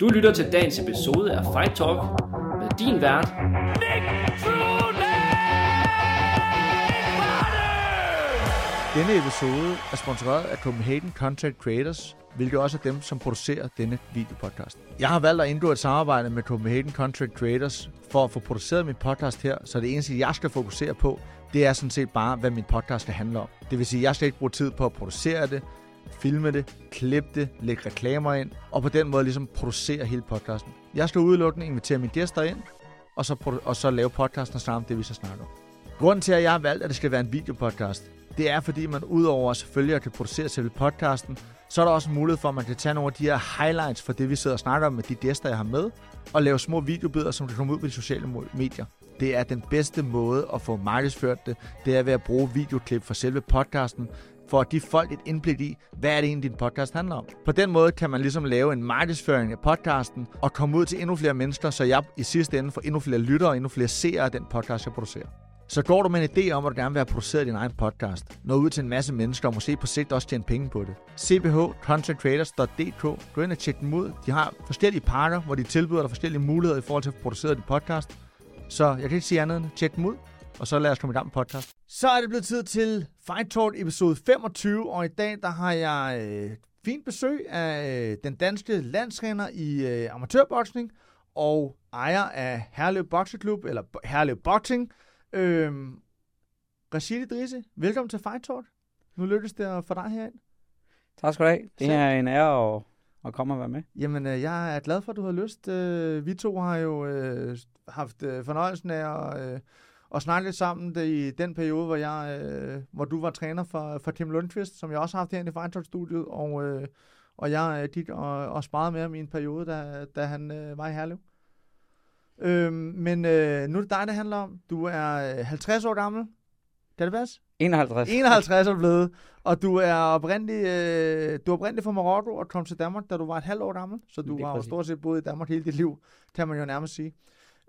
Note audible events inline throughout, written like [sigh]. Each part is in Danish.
Du lytter til dagens episode af Fight Talk med din vært, Denne episode er sponsoreret af Copenhagen Content Creators, hvilket også er dem, som producerer denne videopodcast. Jeg har valgt at indgå et samarbejde med Copenhagen Content Creators for at få produceret min podcast her, så det eneste, jeg skal fokusere på, det er sådan set bare, hvad min podcast skal handle om. Det vil sige, at jeg skal ikke bruge tid på at producere det, filme det, klippe det, lægge reklamer ind, og på den måde ligesom producere hele podcasten. Jeg skal udelukkende invitere mine gæster ind, og så, og så lave podcasten sammen det, vi så snakker om. Grunden til, at jeg har valgt, at det skal være en videopodcast, det er, fordi man udover selvfølgelig at kan producere selve podcasten, så er der også en mulighed for, at man kan tage nogle af de her highlights for det, vi sidder og snakker om med de gæster, jeg har med, og lave små videobidder, som kan komme ud på de sociale medier. Det er den bedste måde at få markedsført det, det er ved at bruge videoklip fra selve podcasten, for at give folk et indblik i, hvad er det egentlig, din podcast handler om. På den måde kan man ligesom lave en markedsføring af podcasten, og komme ud til endnu flere mennesker, så jeg i sidste ende får endnu flere lyttere og endnu flere seere af den podcast, jeg producerer. Så går du med en idé om, at du gerne vil have produceret din egen podcast, nå ud til en masse mennesker og måske på sigt også tjene penge på det. cbhcontentcreators.dk Gå ind og tjek dem ud. De har forskellige pakker, hvor de tilbyder dig forskellige muligheder i forhold til at få produceret din podcast. Så jeg kan ikke sige andet end tjek dem ud, og så lad os komme i gang med podcast. Så er det blevet tid til Fight Talk episode 25, og i dag der har jeg øh, fint besøg af øh, den danske landstræner i øh, amatørboksning og ejer af Herlev Bokseklub, eller Herlev Boxing, Øhm, Rashid Idrisi, velkommen til Fight Talk. Nu lykkes det at få dig herind. Tak skal du have. Det er en ære at, at komme og være med. Jamen, øh, jeg er glad for, at du har lyst. Øh, vi to har jo øh, haft øh, fornøjelsen af at, øh, at snakke lidt sammen det, i den periode, hvor, jeg, øh, hvor du var træner for, for Tim Lundqvist, som jeg også har haft herinde i Fight Talk-studiet, og, øh, og jeg øh, gik og, og sparede med ham i en periode, da, da han øh, var i Herlev. Øhm, men øh, nu er det dig, det handler om. Du er øh, 50 år gammel. Kan det passe? 51. 51 er blevet, og du er oprindelig, øh, du er oprindelig fra Marokko og kom til Danmark, da du var et halvt år gammel, så du har jo stort set boet i Danmark hele dit liv, kan man jo nærmest sige.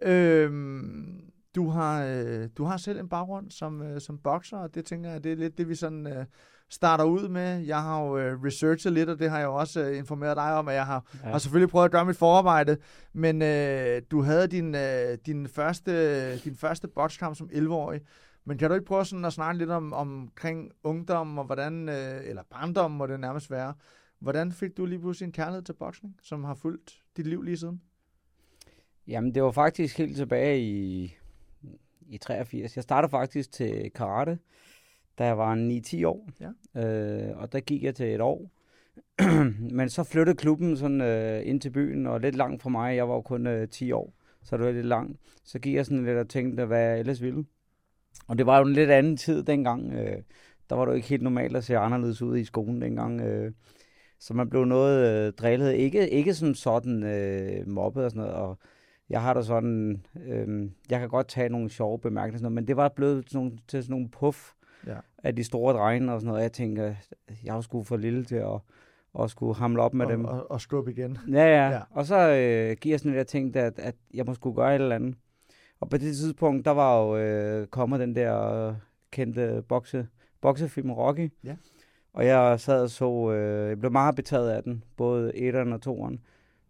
Øhm, du, har, øh, du har selv en baggrund som, øh, som bokser, og det tænker jeg, det er lidt det, vi sådan øh, starter ud med. Jeg har jo øh, researchet lidt, og det har jeg jo også øh, informeret dig om, at jeg har Ja. har selvfølgelig prøvet at gøre mit forarbejde, men øh, du havde din, øh, din første, din første bokskamp som 11-årig. Men kan du ikke prøve sådan at snakke lidt om, omkring ungdom, og hvordan, øh, eller barndom må det nærmest være. Hvordan fik du lige pludselig en kærlighed til boksning, som har fulgt dit liv lige siden? Jamen, det var faktisk helt tilbage i, i 83. Jeg startede faktisk til karate, da jeg var 9-10 år. Ja. Øh, og der gik jeg til et år. [clears throat] Men så flyttede klubben sådan øh, ind til byen, og lidt langt fra mig. Jeg var jo kun øh, 10 år, så det var lidt langt. Så gik jeg sådan lidt og tænkte, hvad jeg ellers ville. Og det var jo en lidt anden tid dengang. Øh, der var det jo ikke helt normalt at se anderledes ud i skolen dengang. Øh, så man blev noget øh, drillet. Ikke, ikke som sådan øh, mobbet og sådan noget. Og jeg har da sådan... Øh, jeg kan godt tage nogle sjove bemærkninger, sådan noget, men det var blevet sådan nogle, til sådan nogle puff Ja. af de store drenge og sådan noget. Jeg tænker, jeg var sgu for lille til at, at skulle hamle op med og, dem. Og, og skubbe igen. Ja, ja. Ja. Og så øh, giver jeg sådan lidt, jeg tænkte, at, at jeg må skulle gøre et eller andet. Og på det tidspunkt, der var jo øh, kommet den der øh, kendte bokse, boksefilm Rocky. Ja. Og jeg sad og så, øh, jeg blev meget betaget af den, både etteren og toeren.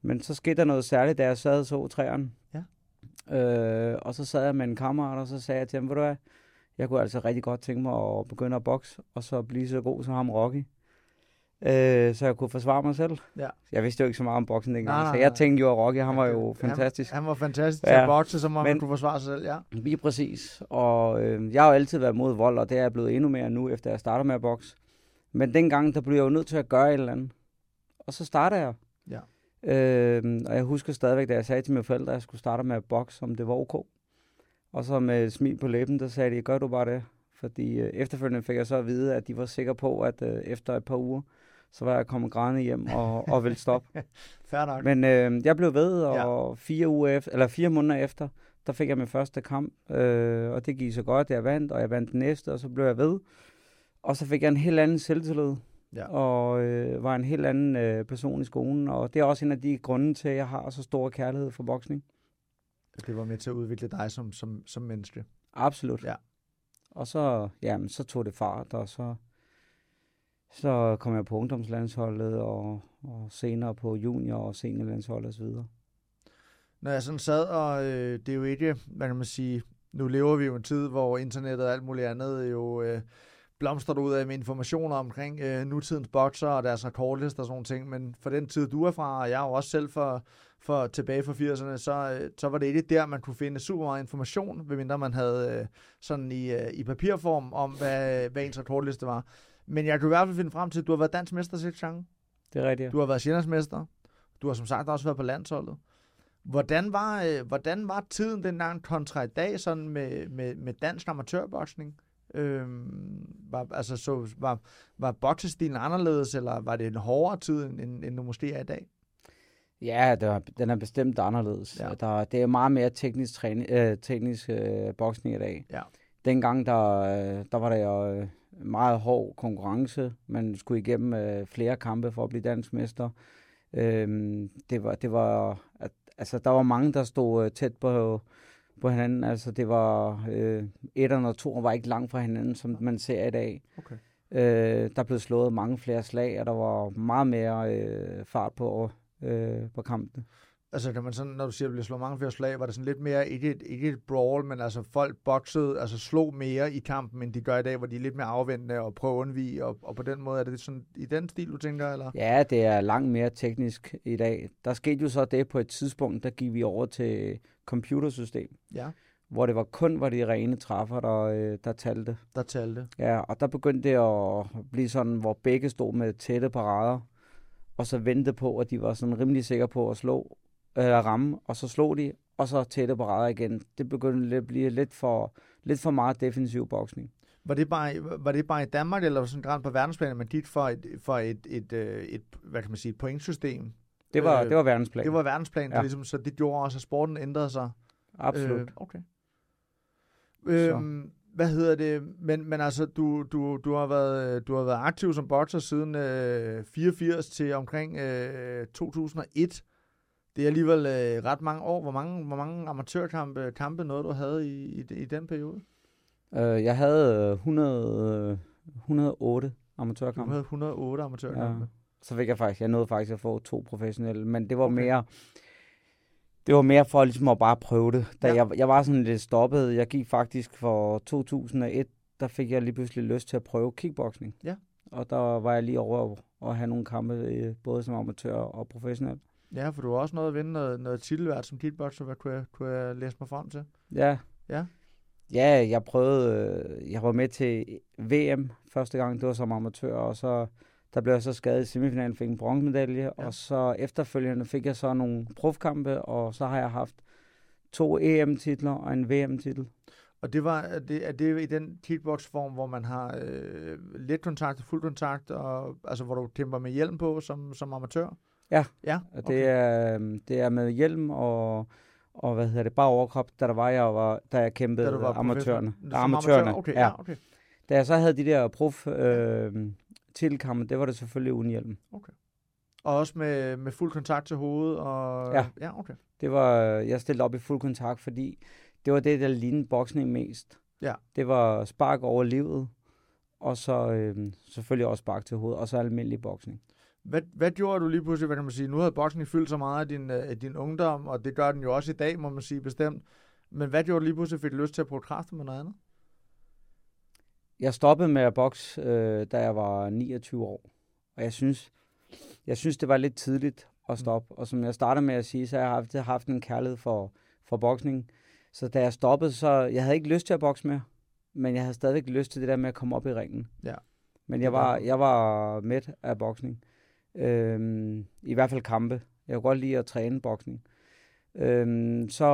Men så skete der noget særligt, da jeg sad og så træeren. Ja. Øh, og så sad jeg med en kammerat, og så sagde jeg til ham, ved du hvad, jeg kunne altså rigtig godt tænke mig at begynde at bokse, og så blive så god som ham Rocky. Øh, så jeg kunne forsvare mig selv. Ja. Jeg vidste jo ikke så meget om boksen dengang, Nej, nej, så jeg nej. tænkte jo, at Rocky, han var jo fantastisk. Han, han var fantastisk til Ja. at bokse, så man Men- kunne forsvare sig selv, ja. Lige præcis. Og øh, jeg har jo altid været mod vold, og det er jeg blevet endnu mere nu, efter jeg starter med at bokse. Men dengang, der blev jeg jo nødt til at gøre et eller andet. Og så starter jeg. Ja. Øh, og jeg husker stadigvæk, da jeg sagde til mine forældre, at jeg skulle starte med at bokse, om det var ok. Og så med et smil på læben, der sagde de, gør du bare det. Fordi øh, efterfølgende fik jeg så at vide, at de var sikre på, at øh, efter et par uger, så var jeg kommet grædende hjem og, og ville stoppe. [laughs] Fair nok. Men øh, jeg blev ved, og ja. fire, uger efter, eller fire måneder efter, der fik jeg min første kamp, øh, og det gik så godt, jeg vandt, og jeg vandt den næste, og så blev jeg ved. Og så fik jeg en helt anden selvtillid, Ja. og øh, var en helt anden øh, person i skolen, og det er også en af de grunde til, at jeg har så stor kærlighed for boksning. Det var med til at udvikle dig som, som, som menneske. Absolut. Ja. Og så, jamen, så tog det fart, og så, så kom jeg på ungdomslandsholdet, og, og senere på junior- og seniorlandshold osv. Når jeg sådan sad, og øh, det er jo ikke, hvad kan man sige, nu lever vi jo en tid, hvor internettet og alt muligt andet jo øh, blomstrer ud af med informationer omkring øh, nutidens bokser og deres rekordlister og sådan nogle ting, men for den tid, du er fra, og jeg er jo også selv for, for tilbage fra 80'erne, så, øh, så var det ikke der, man kunne finde super meget information, medmindre man havde øh, sådan i, øh, i papirform om, hvad, hvad ens rekordliste var. Men jeg kan i hvert fald finde frem til, at du har været dansk mester seks gange. Det er rigtigt. Du har været sjællandsmester. Du har som sagt også været på landsholdet. Hvordan var, øh, hvordan var tiden dengang kontra i dag sådan med, med, med dansk amatørboksning? Øhm, var, altså, så, var, var boksestilen anderledes, eller var det en hårdere tid, end, end du måske er i dag? Ja, det var, den er bestemt anderledes. Ja. Der, det er meget mere teknisk, træning, øh, teknisk øh, boksning i dag. Ja. Dengang, der, øh, der var der jo øh, meget hård konkurrence. Man skulle igennem øh, flere kampe for at blive dansk mester. Øhm, det var, det var, at, altså, der var mange, der stod øh, tæt på, på hinanden. Altså, det var, øh, etterne og toerne var ikke langt fra hinanden, som man ser i dag. Okay. Øh, der blev slået mange flere slag, og der var meget mere øh, fart på, øh, på kampene. Altså, kan man sådan, når du siger, at der bliver slået mange flere slag, var det sådan lidt mere, ikke et, ikke et brawl, men altså folk boxede, altså slog mere i kampen, end de gør i dag, hvor de er lidt mere afventende og prøver at undvige, og, og på den måde er det sådan i den stil, du tænker, eller? Ja, det er langt mere teknisk i dag. Der skete jo så det på et tidspunkt, der gik vi over til computersystem, Ja, hvor det var kun var de rene træffer, der, øh, der talte. der talte. Ja, og der begyndte det at blive sådan, hvor begge stod med tætte parader, og så ventede på, at de var sådan rimelig sikre på at slå, eller ramme, og så slog de, og så tætte parader igen. Det begyndte at blive lidt for, lidt for meget defensiv boksning. Var det bare, var det bare i Danmark, eller var det sådan grad på verdensplan, man gik for et, for et, et, øh, et, hvad kan man sige, et pointsystem? Det var, Øh, det var verdensplan. Det var verdensplan, ja. Ligesom, så det gjorde også, at sporten ændrede sig. Absolut. Øh, okay. Øhm, hvad hedder det? Men, men altså, du, du, du, har været, du har været aktiv som bokser siden øh, 84 til omkring øh, 2001. Det er alligevel øh, ret mange år. Hvor mange, hvor mange amatørkampe kampe noget, du havde i, i, i den periode? Øh, jeg havde øh, 100, øh, 108 Du amatørkampe. havde 108 amatørkampe. Ja. Så fik jeg faktisk, jeg nåede faktisk at få to professionelle, men det var Okay. mere, det var mere for ligesom at bare prøve det. Da Ja. jeg, jeg var sådan lidt stoppet, jeg gik faktisk for 2001, der fik jeg lige pludselig lyst til at prøve kickboxing. Ja. Og der var jeg lige over at have nogle kampe, øh, både som amatør og professionel. Ja, for du har også noget at vinde noget, noget titelvært som kickboxer, hvad kunne jeg, kunne jeg læse mig frem til? Ja. Ja. Ja, jeg prøvede, øh, jeg var med til VM første gang, det var som amatør, og så der blev jeg så skadet i semifinalen, fik en bronzemedalje, Ja. ja. og så efterfølgende fik jeg så nogle profkampe, og så har jeg haft to EM-titler og en VM-titel. Og det var er det, er det i den kickbox-form, hvor man har øh, let kontakt og fuld kontakt, og, altså hvor du kæmper med hjelm på som, som amatør? Ja. Ja, okay. det, er, øhm, det er med hjelm og, og hvad hedder det, bare overkrop, da der var jeg var, da jeg kæmpede Da var amatørerne. Som amatørerne, amatør? Okay, ja. ja, okay. Da jeg så havde de der prof øh, titelkampe, det var det selvfølgelig uden hjelm. Og også med, med fuld kontakt til hovedet? Og, Ja. ja okay. Det var, jeg stillede op i fuld kontakt, fordi det var det, der lignede boksning mest. Ja. Det var spark over livet, og så øh, selvfølgelig også spark til hovedet, og så almindelig boksning. Hvad, hvad gjorde du lige pludselig, hvad kan man sige? Nu havde boksning fyldt så meget af din, øh, af din ungdom, og det gør den jo også i dag, må man sige bestemt. Men hvad gjorde du lige pludselig, fik du lyst til at prøve kræfter med noget andet? Jeg stoppede med at bokse, øh, da jeg var 29 år, og jeg synes, jeg synes, det var lidt tidligt at stoppe. Og som jeg startede med at sige, så har jeg haft, haft en kærlighed for, for boksning. Så da jeg stoppede, så jeg havde ikke lyst til at bokse mere, men jeg havde stadigvæk lyst til det der med at komme op i ringen. Ja. Men jeg var, jeg var mæt af boksning. Øhm, I hvert fald kampe. Jeg kunne godt lide at træne boksning. Øhm, så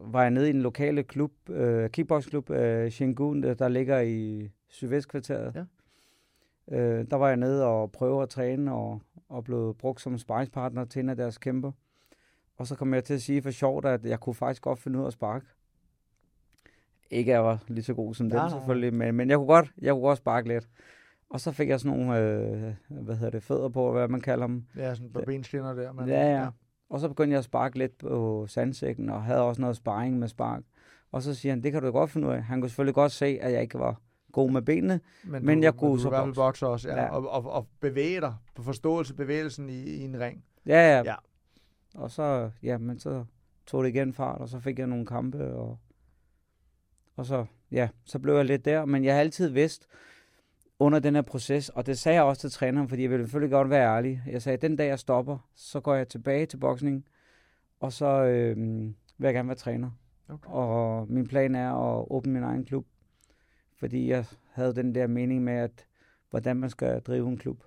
var jeg nede i den lokale klub, øh, kickboxklub, øh, Shingun, der, ligger i Sydvestkvarteret. Ja. Øh, der var jeg nede og prøve at træne og, og blev brugt som sparringspartner til en af deres kæmper. Og så kom jeg til at sige for sjovt, at jeg kunne faktisk godt finde ud af at sparke. Ikke at jeg var lige så god som Nej, dem nej. selvfølgelig, men, men jeg kunne godt, jeg kunne godt sparke lidt. Og så fik jeg sådan nogle, øh, hvad hedder det, fødder på, hvad man kalder dem. Ja, sådan på benskinner der. Men, Ja, ja. Og så begyndte jeg at sparke lidt på sandsækken, og havde også noget sparring med spark. Og så siger han, det kan du godt finde ud af. Han kunne selvfølgelig godt se, at jeg ikke var god med benene. Men, Men du, jeg men kunne du så bokse. bokse også, ja. Ja. ja. Og, og, og bevæge dig på forståelse bevægelsen i, i en ring. Ja, ja. Ja. Og så, ja, men så tog det igen fart, og så fik jeg nogle kampe, og, og så, ja, så blev jeg lidt der. Men jeg har altid vidst under den her proces, og det sagde jeg også til træneren, fordi jeg ville selvfølgelig godt være ærlig. Jeg sagde, at den dag jeg stopper, så går jeg tilbage til boksning, og så øh, vil jeg gerne være træner. Okay. Og min plan er at åbne min egen klub, fordi jeg havde den der mening med, at hvordan man skal drive en klub.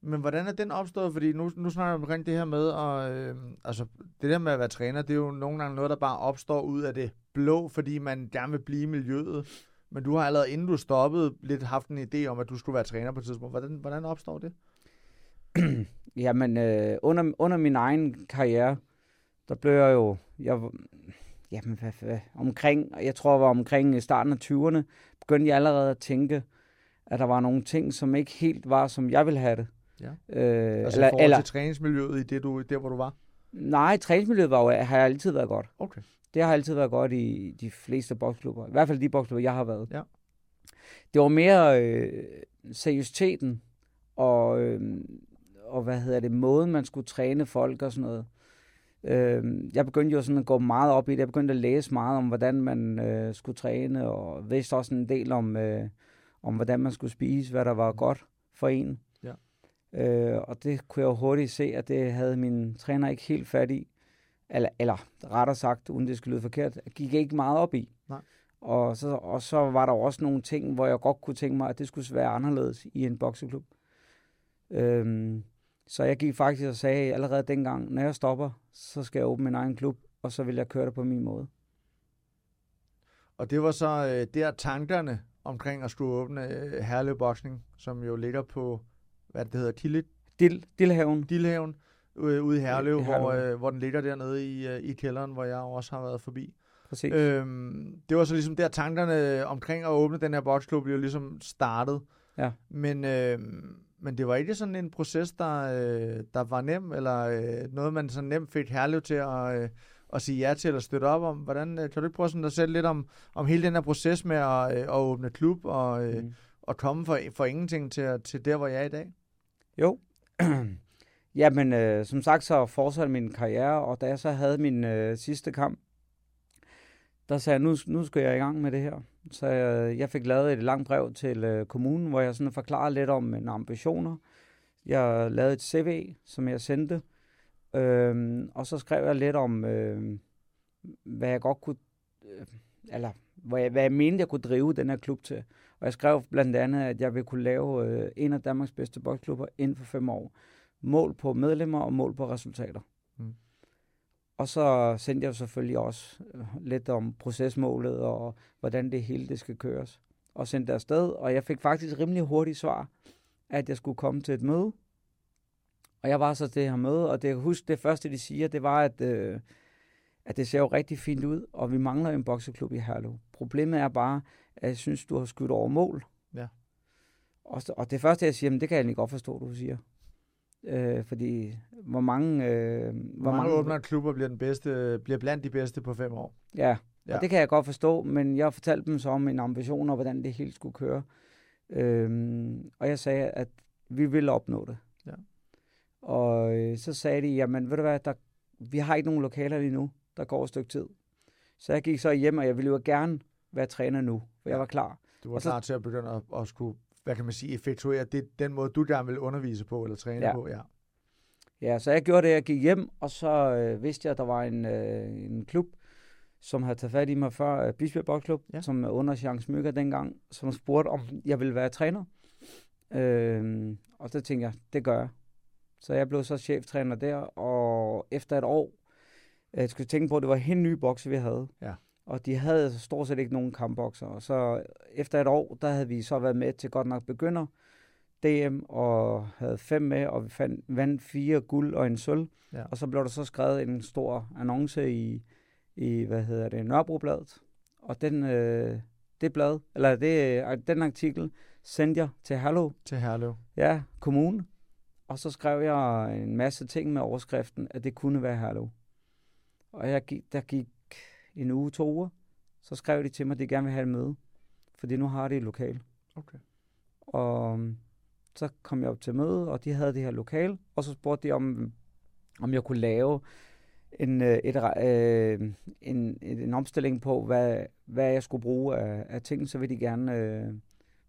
Men hvordan er den opstået? Fordi nu, nu snakker vi omkring det her med, og, øh, altså det der med at være træner, det er jo nogle gange noget, der bare opstår ud af det blå, fordi man gerne vil blive i miljøet. Men du har allerede inden du stoppede lidt haft en idé om, at du skulle være træner på et tidspunkt. Hvordan, hvordan opstår det? [clears throat] Jamen, øh, under, under min egen karriere, der blev jeg jo, jeg, jamen, hvad, hvad, omkring, jeg tror, jeg var omkring starten af 20'erne, begyndte jeg allerede at tænke, at der var nogle ting, som ikke helt var, som jeg ville have det. Ja. Øh, Altså eller, i forhold eller, til træningsmiljøet i det, du, der, hvor du var? nej, træningsmiljøet var jo, har altid været godt. Okay. Det har altid været godt i de fleste boksklubber. I hvert fald de boksklubber, jeg har været. Ja. Det var mere øh, seriøsiteten og, øh, og hvad hedder det, måden man skulle træne folk og sådan noget. Øh, jeg begyndte jo sådan at gå meget op i det. Jeg begyndte at læse meget om, hvordan man øh, skulle træne, og vidste også en del om, øh, om hvordan man skulle spise, hvad der var godt for en. Ja. Øh, og det kunne jeg jo hurtigt se, at det havde min træner ikke helt fat i. Eller, eller rettere sagt, uden det skal lyde forkert, gik jeg ikke meget op i. Nej. Og så, og så var der også nogle ting, hvor jeg godt kunne tænke mig, at det skulle være anderledes i en bokseklub. Øhm, så jeg gik faktisk og sagde allerede dengang, når jeg stopper, så skal jeg åbne min egen klub, og så vil jeg køre det på min måde. Og det var så øh, der tankerne omkring at skulle åbne øh, Herlev Boksning, som jo ligger på, hvad det hedder, Kilde, Dil, Dillhaven. Dillhaven, øh, ude i Herlev, I hvor, Herlev. øh, hvor den ligger dernede i, øh, i kælderen, hvor jeg også har været forbi. Præcis. Øhm, det var så ligesom der tankerne omkring at åbne den her boksklub jo ligesom startet. Ja. Men, øh, men det var ikke sådan en proces, der, øh, der var nem, eller øh, noget, man så nemt fik Herlev til at, øh, at sige ja til eller støtte op om. Hvordan, øh, kan du ikke prøve sådan at sætte lidt om, om hele den her proces med at, øh, at åbne klub og, øh, Mm. og komme for, for ingenting til, til der, hvor jeg er i dag? Jo. [clears throat] Jamen, øh, som sagt, så fortsatte min karriere, og da jeg så havde min øh, sidste kamp, der sagde jeg, nu, nu skal jeg i gang med det her. Så øh, jeg fik lavet et langt brev til øh, kommunen, hvor jeg sådan forklarede lidt om mine ambitioner. Jeg lavede et CV, som jeg sendte, øh, og så skrev jeg lidt om, øh, hvad jeg godt kunne, øh, eller hvad jeg, hvad jeg mente, jeg kunne drive den her klub til. Og jeg skrev blandt andet, at jeg ville kunne lave øh, en af Danmarks bedste boksklubber inden for fem år. Mål på medlemmer og mål på resultater. Mm. Og så sendte jeg selvfølgelig også øh, lidt om procesmålet og hvordan det hele det skal køres. Og sendte det afsted, og jeg fik faktisk rimelig hurtigt svar, at jeg skulle komme til et møde. Og jeg var så til det her møde, og det, jeg kan huske, det første de siger, det var, at, øh, at det ser jo rigtig fint ud, og vi mangler en bokseklub i Herlev. Problemet er bare, at jeg synes, du har skudt over mål. Ja. Og, og det første, jeg siger, men det kan jeg egentlig godt forstå, du siger. Øh, fordi hvor mange... Øh, Hvor mange åbner klubber bliver, den bedste, bliver blandt de bedste på fem år? Ja, ja, og det kan jeg godt forstå, men jeg fortalte dem så om min ambition og hvordan det hele skulle køre. Øhm, og jeg sagde, at vi vil opnå det. Ja. Og øh, så sagde de, jamen ved du hvad, der, vi har ikke nogen lokaler lige nu, der går et stykke tid. Så jeg gik så hjem, og jeg ville jo gerne være træner nu, for jeg var klar. Du var Og så- klar til at begynde at, at skulle, hvad kan man sige, effektuere det, den måde, du gerne vil undervise på eller træne Ja. på. Ja. Ja, så jeg gjorde det, jeg gik hjem, og så øh, vidste jeg, at der var en, øh, en klub, som havde taget fat i mig før, øh, Bispebjerg Boksklub, Ja. som er under Jean Smykker dengang, som spurgte, om jeg ville være træner. Øh, og så tænkte jeg, det gør jeg. Så jeg blev så cheftræner der, og efter et år, øh, jeg skulle tænke på, at det var helt nye bokse, vi havde. Ja. Og de havde stort set ikke nogen kampbokser. Og så efter et år, der havde vi så været med til godt nok begynder DM, og havde fem med, og vi fandt, vandt fire guld og en sølv. Ja. Og så blev der så skrevet en stor annonce i, i hvad hedder det, Nørrebrobladet. Og den, øh, det blad, eller det, øh, den artikel, sendte jeg til Hallo, Til Herlev. ja, kommune. Og så skrev jeg en masse ting med overskriften, at det kunne være Hallo. Og jeg gik, der gik en uge, to uger, så skrev de til mig, at de gerne vil have et møde. Fordi nu har de et lokal. Okay. Og øhm, så kom jeg op til møde, og de havde det her lokale, og så spurgte de om, om jeg kunne lave en, øh, et, øh, en, en omstilling på, hvad, hvad jeg skulle bruge af, af ting, så ville de gerne øh,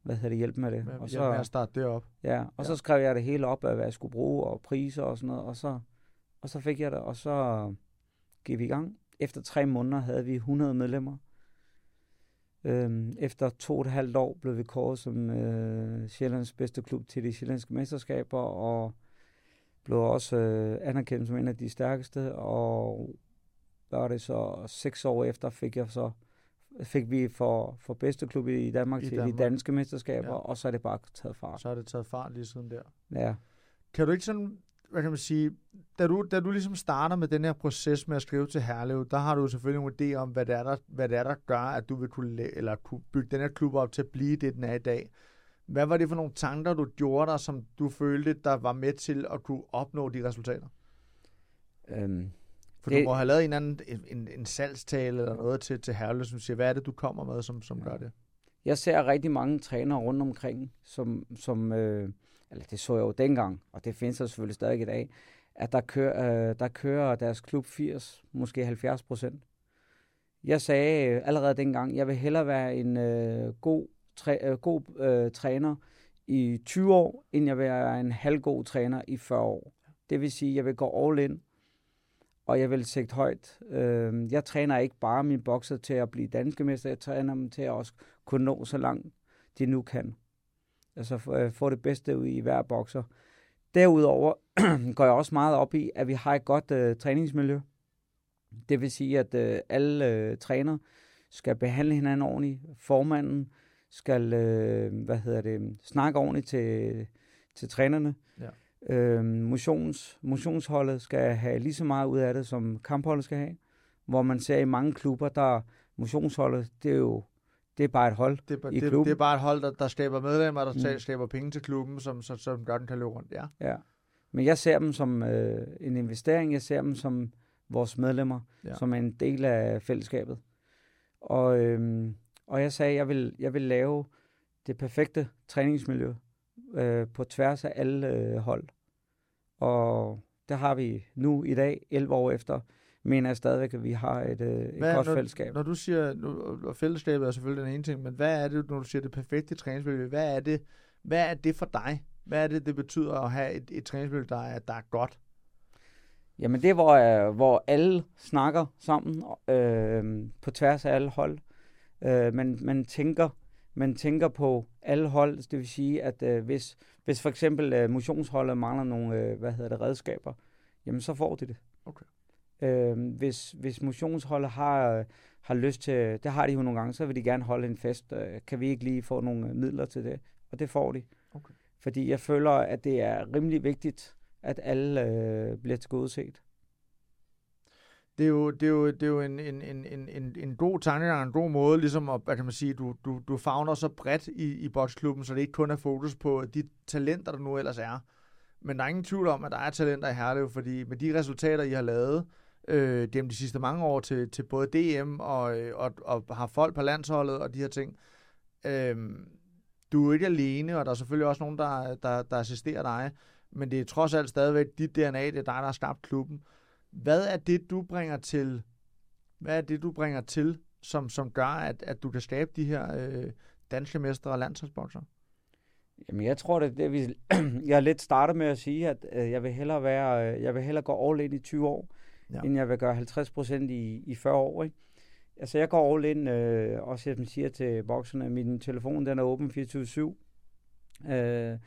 hvad hedder det, hjælpe med det. Med, og så, med at starte det op. Ja, og ja. så skrev jeg det hele op af, hvad jeg skulle bruge, og priser og sådan noget, og så, og så fik jeg det, og så gik vi i gang. Efter tre måneder havde vi 100 medlemmer. Øhm, efter to og et halvt år blev vi kåret som øh, Sjællands bedste klub til de sjællandske mesterskaber, og blev også øh, anerkendt som en af de stærkeste, og var det så seks år efter fik jeg så fik vi for, for bedste klub i Danmark I til Danmark. de danske mesterskaber, ja. og så er det bare taget fart. Så er det taget fart lige siden der. Ja. Kan du ikke sådan, hvad kan man sige, da du, da du ligesom starter med den her proces med at skrive til Herlev, der har du selvfølgelig en idé om, hvad det er, der, hvad det er, der gør, at du vil kunne, eller kunne bygge den her klub op til at blive det, den er i dag. Hvad var det for nogle tanker, du gjorde dig, som du følte, der var med til at kunne opnå de resultater? Øhm, for det, du må have lavet en anden en, en, salgstale eller noget til, til Herlev, som siger, hvad er det, du kommer med, som, som ja. gør det? Jeg ser rigtig mange trænere rundt omkring, som, som øh, eller det så jeg jo dengang, og det findes der selvfølgelig stadig i dag, at der kører, øh, der kører deres klub 80, måske 70 procent. Jeg sagde øh, allerede dengang, jeg vil hellere være en øh, god, træ, øh, god øh, træner i 20 år, end jeg vil være en halvgod træner i 40 år. Det vil sige, at jeg vil gå all in, og jeg vil sigte højt. Øh, jeg træner ikke bare mine bokser til at blive danske mester, jeg træner dem til at også kunne nå så langt, de nu kan. Altså øh, få det bedste ud i hver bokser. Derudover [clears throat] går jeg også meget op i, at vi har et godt øh, træningsmiljø. Det vil sige, at øh, alle øh, træner skal behandle hinanden ordentligt. Formanden skal øh, hvad hedder det, snakke ordentligt til, til trænerne. Ja. Øh, motions, motionsholdet skal have lige så meget ud af det, som kampholdet skal have. Hvor man ser i mange klubber, der motionsholdet, det er jo det er bare et hold det er, i det, klubben. Det er bare et hold, der, der skaber medlemmer, der mm. skaber penge til klubben, som, som, som gør, den kan løbe rundt. Ja. ja. Men jeg ser dem som øh, en investering. Jeg ser dem som vores medlemmer, ja. som er en del af fællesskabet. Og, øh, og jeg sagde, at jeg vil, jeg vil lave det perfekte træningsmiljø øh, på tværs af alle øh, hold. Og der har vi nu i dag, 11 år efter, mener jeg stadigvæk, at vi har et, øh, et hvad, godt når, fællesskab. Når du siger, nu, og fællesskabet er selvfølgelig den ene ting, men hvad er det, når du siger det perfekte træningsmiljø, hvad er det, hvad er det for dig? Hvad er det, det betyder at have et, et træningsmiljø, der er, der er godt? Jamen det er, hvor, øh, hvor alle snakker sammen øh, på tværs af alle hold. Øh, man, man, tænker, man tænker på alle hold, det vil sige, at øh, hvis, hvis for eksempel øh, motionsholdet mangler nogle øh, hvad hedder det, redskaber, jamen så får de det. Okay. Øh, hvis, hvis motionsholdet har, har lyst til, det har de jo nogle gange, så vil de gerne holde en fest. Øh, kan vi ikke lige få nogle midler til det? Og det får de. Okay. Fordi jeg føler, at det er rimelig vigtigt, at alle øh, bliver tilgodeset. Det er jo, det er jo, det er jo en, en, en, en, en god tanke, en god måde, ligesom at, hvad kan man sige, du, du, du fagner så bredt i, i boksklubben, så det ikke kun er fokus på de talenter, der nu ellers er. Men der er ingen tvivl om, at der er talenter i Herlev, fordi med de resultater, I har lavet, øh, gennem de sidste mange år til, til både DM og, øh, og, og har folk på landsholdet og de her ting. Øh, du er ikke alene, og der er selvfølgelig også nogen, der, der, der assisterer dig, men det er trods alt stadigvæk dit DNA, det er dig, der har skabt klubben. Hvad er det, du bringer til, hvad er det, du bringer til, som, som gør, at, at du kan skabe de her øh, danske mestre og landsholdsbokser? Jamen, jeg tror, det er det, vi... [clears throat] jeg lidt startet med at sige, at øh, jeg vil hellere være, øh, jeg vil hellere gå all in i 20 år, ja. end jeg vil gøre 50 procent i, i 40 år. Ikke? Altså, jeg går all in, øh, også jeg siger til bokserne, at min telefon den er åben 24-7. Øh,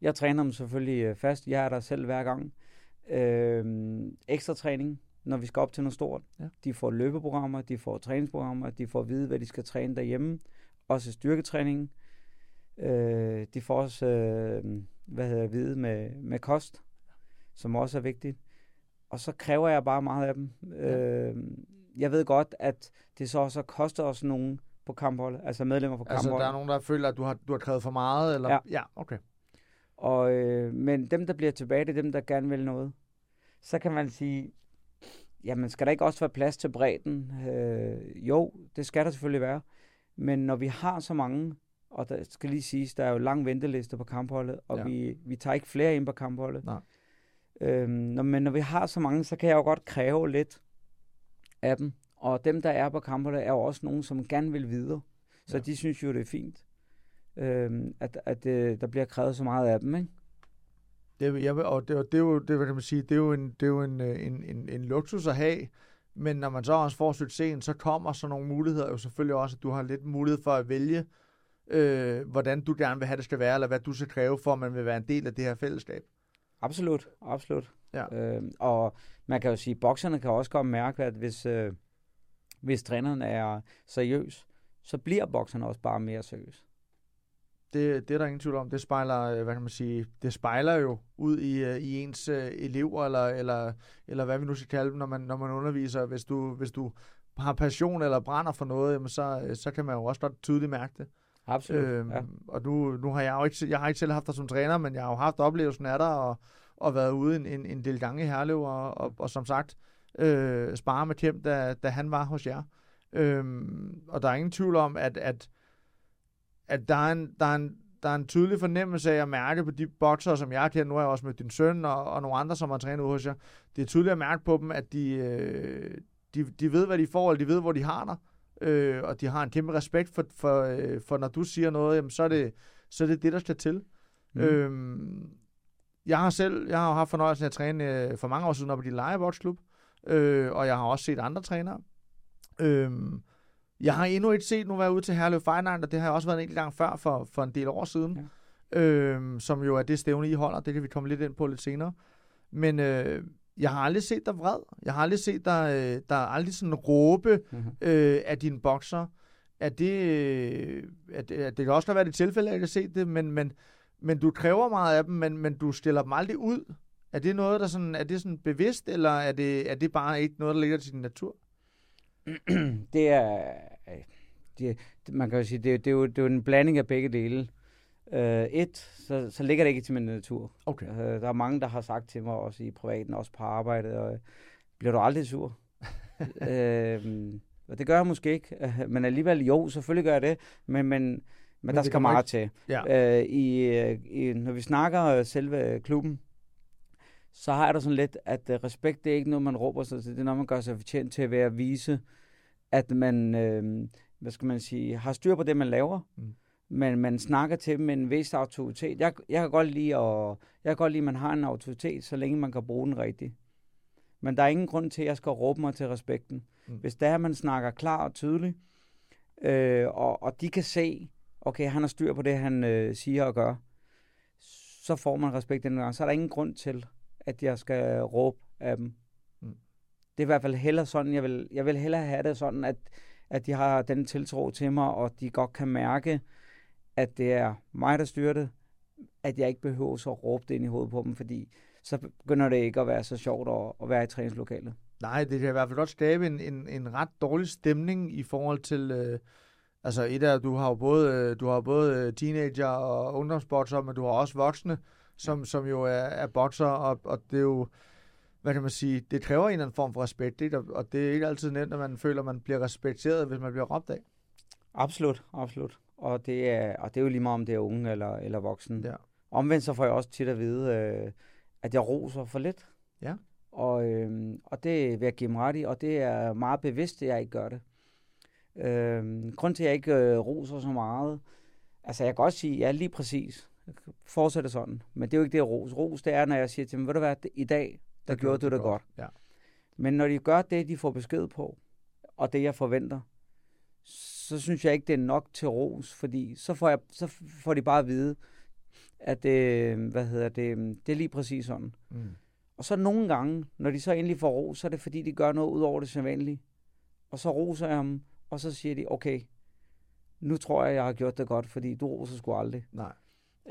jeg træner dem selvfølgelig øh, fast. Jeg er der selv hver gang. Øh, ekstra træning, når vi skal op til noget stort. Ja. De får løbeprogrammer, de får træningsprogrammer, de får at vide, hvad de skal træne derhjemme. Også styrketræning. Øh, de får også, øh, hvad hedder jeg, vide med, med kost, som også er vigtigt og så kræver jeg bare meget af dem. Ja. Øh, jeg ved godt, at det så også koster os nogen på kamphold, altså medlemmer på kamphold. Altså der er nogen, der føler, at du har, du har krævet for meget? Eller? Ja. ja okay. Og, øh, men dem, der bliver tilbage, det er dem, der gerne vil noget. Så kan man sige, jamen skal der ikke også være plads til bredden? Øh, jo, det skal der selvfølgelig være. Men når vi har så mange, og der skal lige siges, der er jo lang venteliste på kampholdet, og ja. vi, vi tager ikke flere ind på kampholdet. Nej. Øhm, men når vi har så mange, så kan jeg jo godt kræve lidt af dem. Og dem, der er på kampholdet, er jo også nogen, som gerne vil videre. Så Ja. de synes jo, det er fint, øhm, at, at øh, der bliver krævet så meget af dem, ikke? Det, jeg, og det, og det, er jo, det, hvad kan man sige, det er jo, en, det er jo en, øh, en, en, en luksus at have, men når man så også får succesen, så kommer sådan nogle muligheder jo selvfølgelig også, at du har lidt mulighed for at vælge, øh, hvordan du gerne vil have det skal være, eller hvad du skal kræve for, at man vil være en del af det her fællesskab. Absolut, absolut. Ja. Øhm, og man kan jo sige, at bokserne kan også godt mærke, at hvis, øh, hvis træneren er seriøs, så bliver bokserne også bare mere seriøs. Det, det er der ingen tvivl om. Det spejler, øh, hvad kan man sige, det spejler jo ud i, øh, i ens øh, elever, eller, eller, eller hvad vi nu skal kalde dem, når man, når man underviser. Hvis du, hvis du har passion eller brænder for noget, jamen så, øh, så kan man jo også godt tydeligt mærke det. Absolut, Øhm, ja. Og nu, nu har jeg jo ikke, jeg har ikke selv haft dig som træner, men jeg har jo haft oplevelsen af dig, og, og været ude en, en, en del gange i Herlev, og, og, og som sagt, øh, spare med Kjem, da, da han var hos jer. Øhm, og der er ingen tvivl om, at, at, at der, er en, der, er en, der er en tydelig fornemmelse af at mærke på de bokser, som jeg kender. Nu har jeg også med din søn og, og nogle andre, som har trænet ude hos jer. Det er tydeligt at mærke på dem, at de, øh, de, de ved, hvad de får, eller de ved, hvor de har dig. Øh, og de har en kæmpe respekt for, for, øh, for når du siger noget, jamen, så, er det, så er det det, der skal til. Mm. Øhm, jeg har selv jeg har haft fornøjelsen af at træne øh, for mange år siden op i din lejeboksklub, øh, og jeg har også set andre trænere. Øhm, jeg har endnu ikke set nu være ude til Herlev Night, og det har jeg også været en enkelt gang før for, for en del år siden, ja. øhm, som jo er det stævne, I holder. Det kan vi komme lidt ind på lidt senere. Men øh, jeg har aldrig set dig vred. Jeg har aldrig set dig, øh, der er aldrig sådan råbe Mhm. øh, af dine bokser. Er det, øh, at, at det kan også være det tilfælde, at jeg kan se det, men, men, men du kræver meget af dem, men, men du stiller dem aldrig ud. Er det noget, der sådan, er det sådan bevidst, eller er det, er det bare ikke noget, der ligger til din natur? [clears throat] det er, øh, det, det, man kan jo sige, det, det, er jo, det er jo en blanding af begge dele. Uh, et, så, så ligger det ikke til min natur. Okay. Uh, der er mange, der har sagt til mig, også i privaten, også på arbejdet, og, bliver du aldrig sur? uh, [laughs] og det gør jeg måske ikke, [laughs] men alligevel jo, selvfølgelig gør jeg det, men, men, men, men der skal meget til. Ja. Uh, i, øh, i, når vi snakker øh, selve klubben, så har jeg da sådan lidt, at uh, respekt, det er ikke noget, man råber sig til. Det er noget, man gør sig fortjent til at være at vise, at man, øh, hvad skal man sige, har styr på det, man laver. Mm. Men man snakker til dem med en vis autoritet. Jeg, jeg kan godt lide, at, jeg kan godt lide, at man har en autoritet, så længe man kan bruge den rigtigt. Men der er ingen grund til, at jeg skal råbe mig til respekten. Mm. Hvis det er, at man snakker klar og tydeligt, øh, og, og de kan se, okay, han har styr på det, han øh, siger og gør, så får man respekt den gang. Så er der ingen grund til, at jeg skal råbe af dem. Mm. Det er i hvert fald hellere sådan, jeg vil, jeg vil hellere have det sådan, at, at de har den tiltro til mig, og de godt kan mærke, at det er mig, der styrer det, at jeg ikke behøver så at råbe det ind i hovedet på dem, fordi så begynder det ikke at være så sjovt at, at være i træningslokalet. Nej, det kan i hvert fald godt skabe en, en, en ret dårlig stemning i forhold til... Øh, altså et af, du har jo både, øh, du har både øh, teenager og ungdomsbokser, men du har også voksne, som, som jo er, er bokser, og, og det er jo, hvad kan man sige, det kræver en eller anden form for respekt, ikke? Og, og det er ikke altid nemt, at man føler, at man bliver respekteret, hvis man bliver råbt af. Absolut, absolut. Og det er, og det er jo lige meget, om det er unge eller, eller voksen. Ja. Omvendt så får jeg også tit at vide, øh, at jeg roser for lidt. Ja. Og, øh, og det vil jeg give dem ret i, og det er meget bevidst, at jeg ikke gør det. Øh, grund til, at jeg ikke øh, roser så meget, altså jeg kan godt sige, ja lige præcis, fortsætte sådan, men det er jo ikke det, ros. Ros, det er, når jeg siger til dem, ved du hvad, i dag, der, der gjorde du det godt. Ja. Men når de gør det, de får besked på, og det, jeg forventer, så synes jeg ikke, det er nok til ros, fordi så får, jeg, så får de bare at vide, at det, hvad hedder det, det er lige præcis sådan. Mm. Og så nogle gange, når de så endelig får ros, så er det fordi, de gør noget ud over det sædvanlige. Og så roser jeg dem, og så siger de, okay, nu tror jeg, jeg har gjort det godt, fordi du roser sgu aldrig. Nej.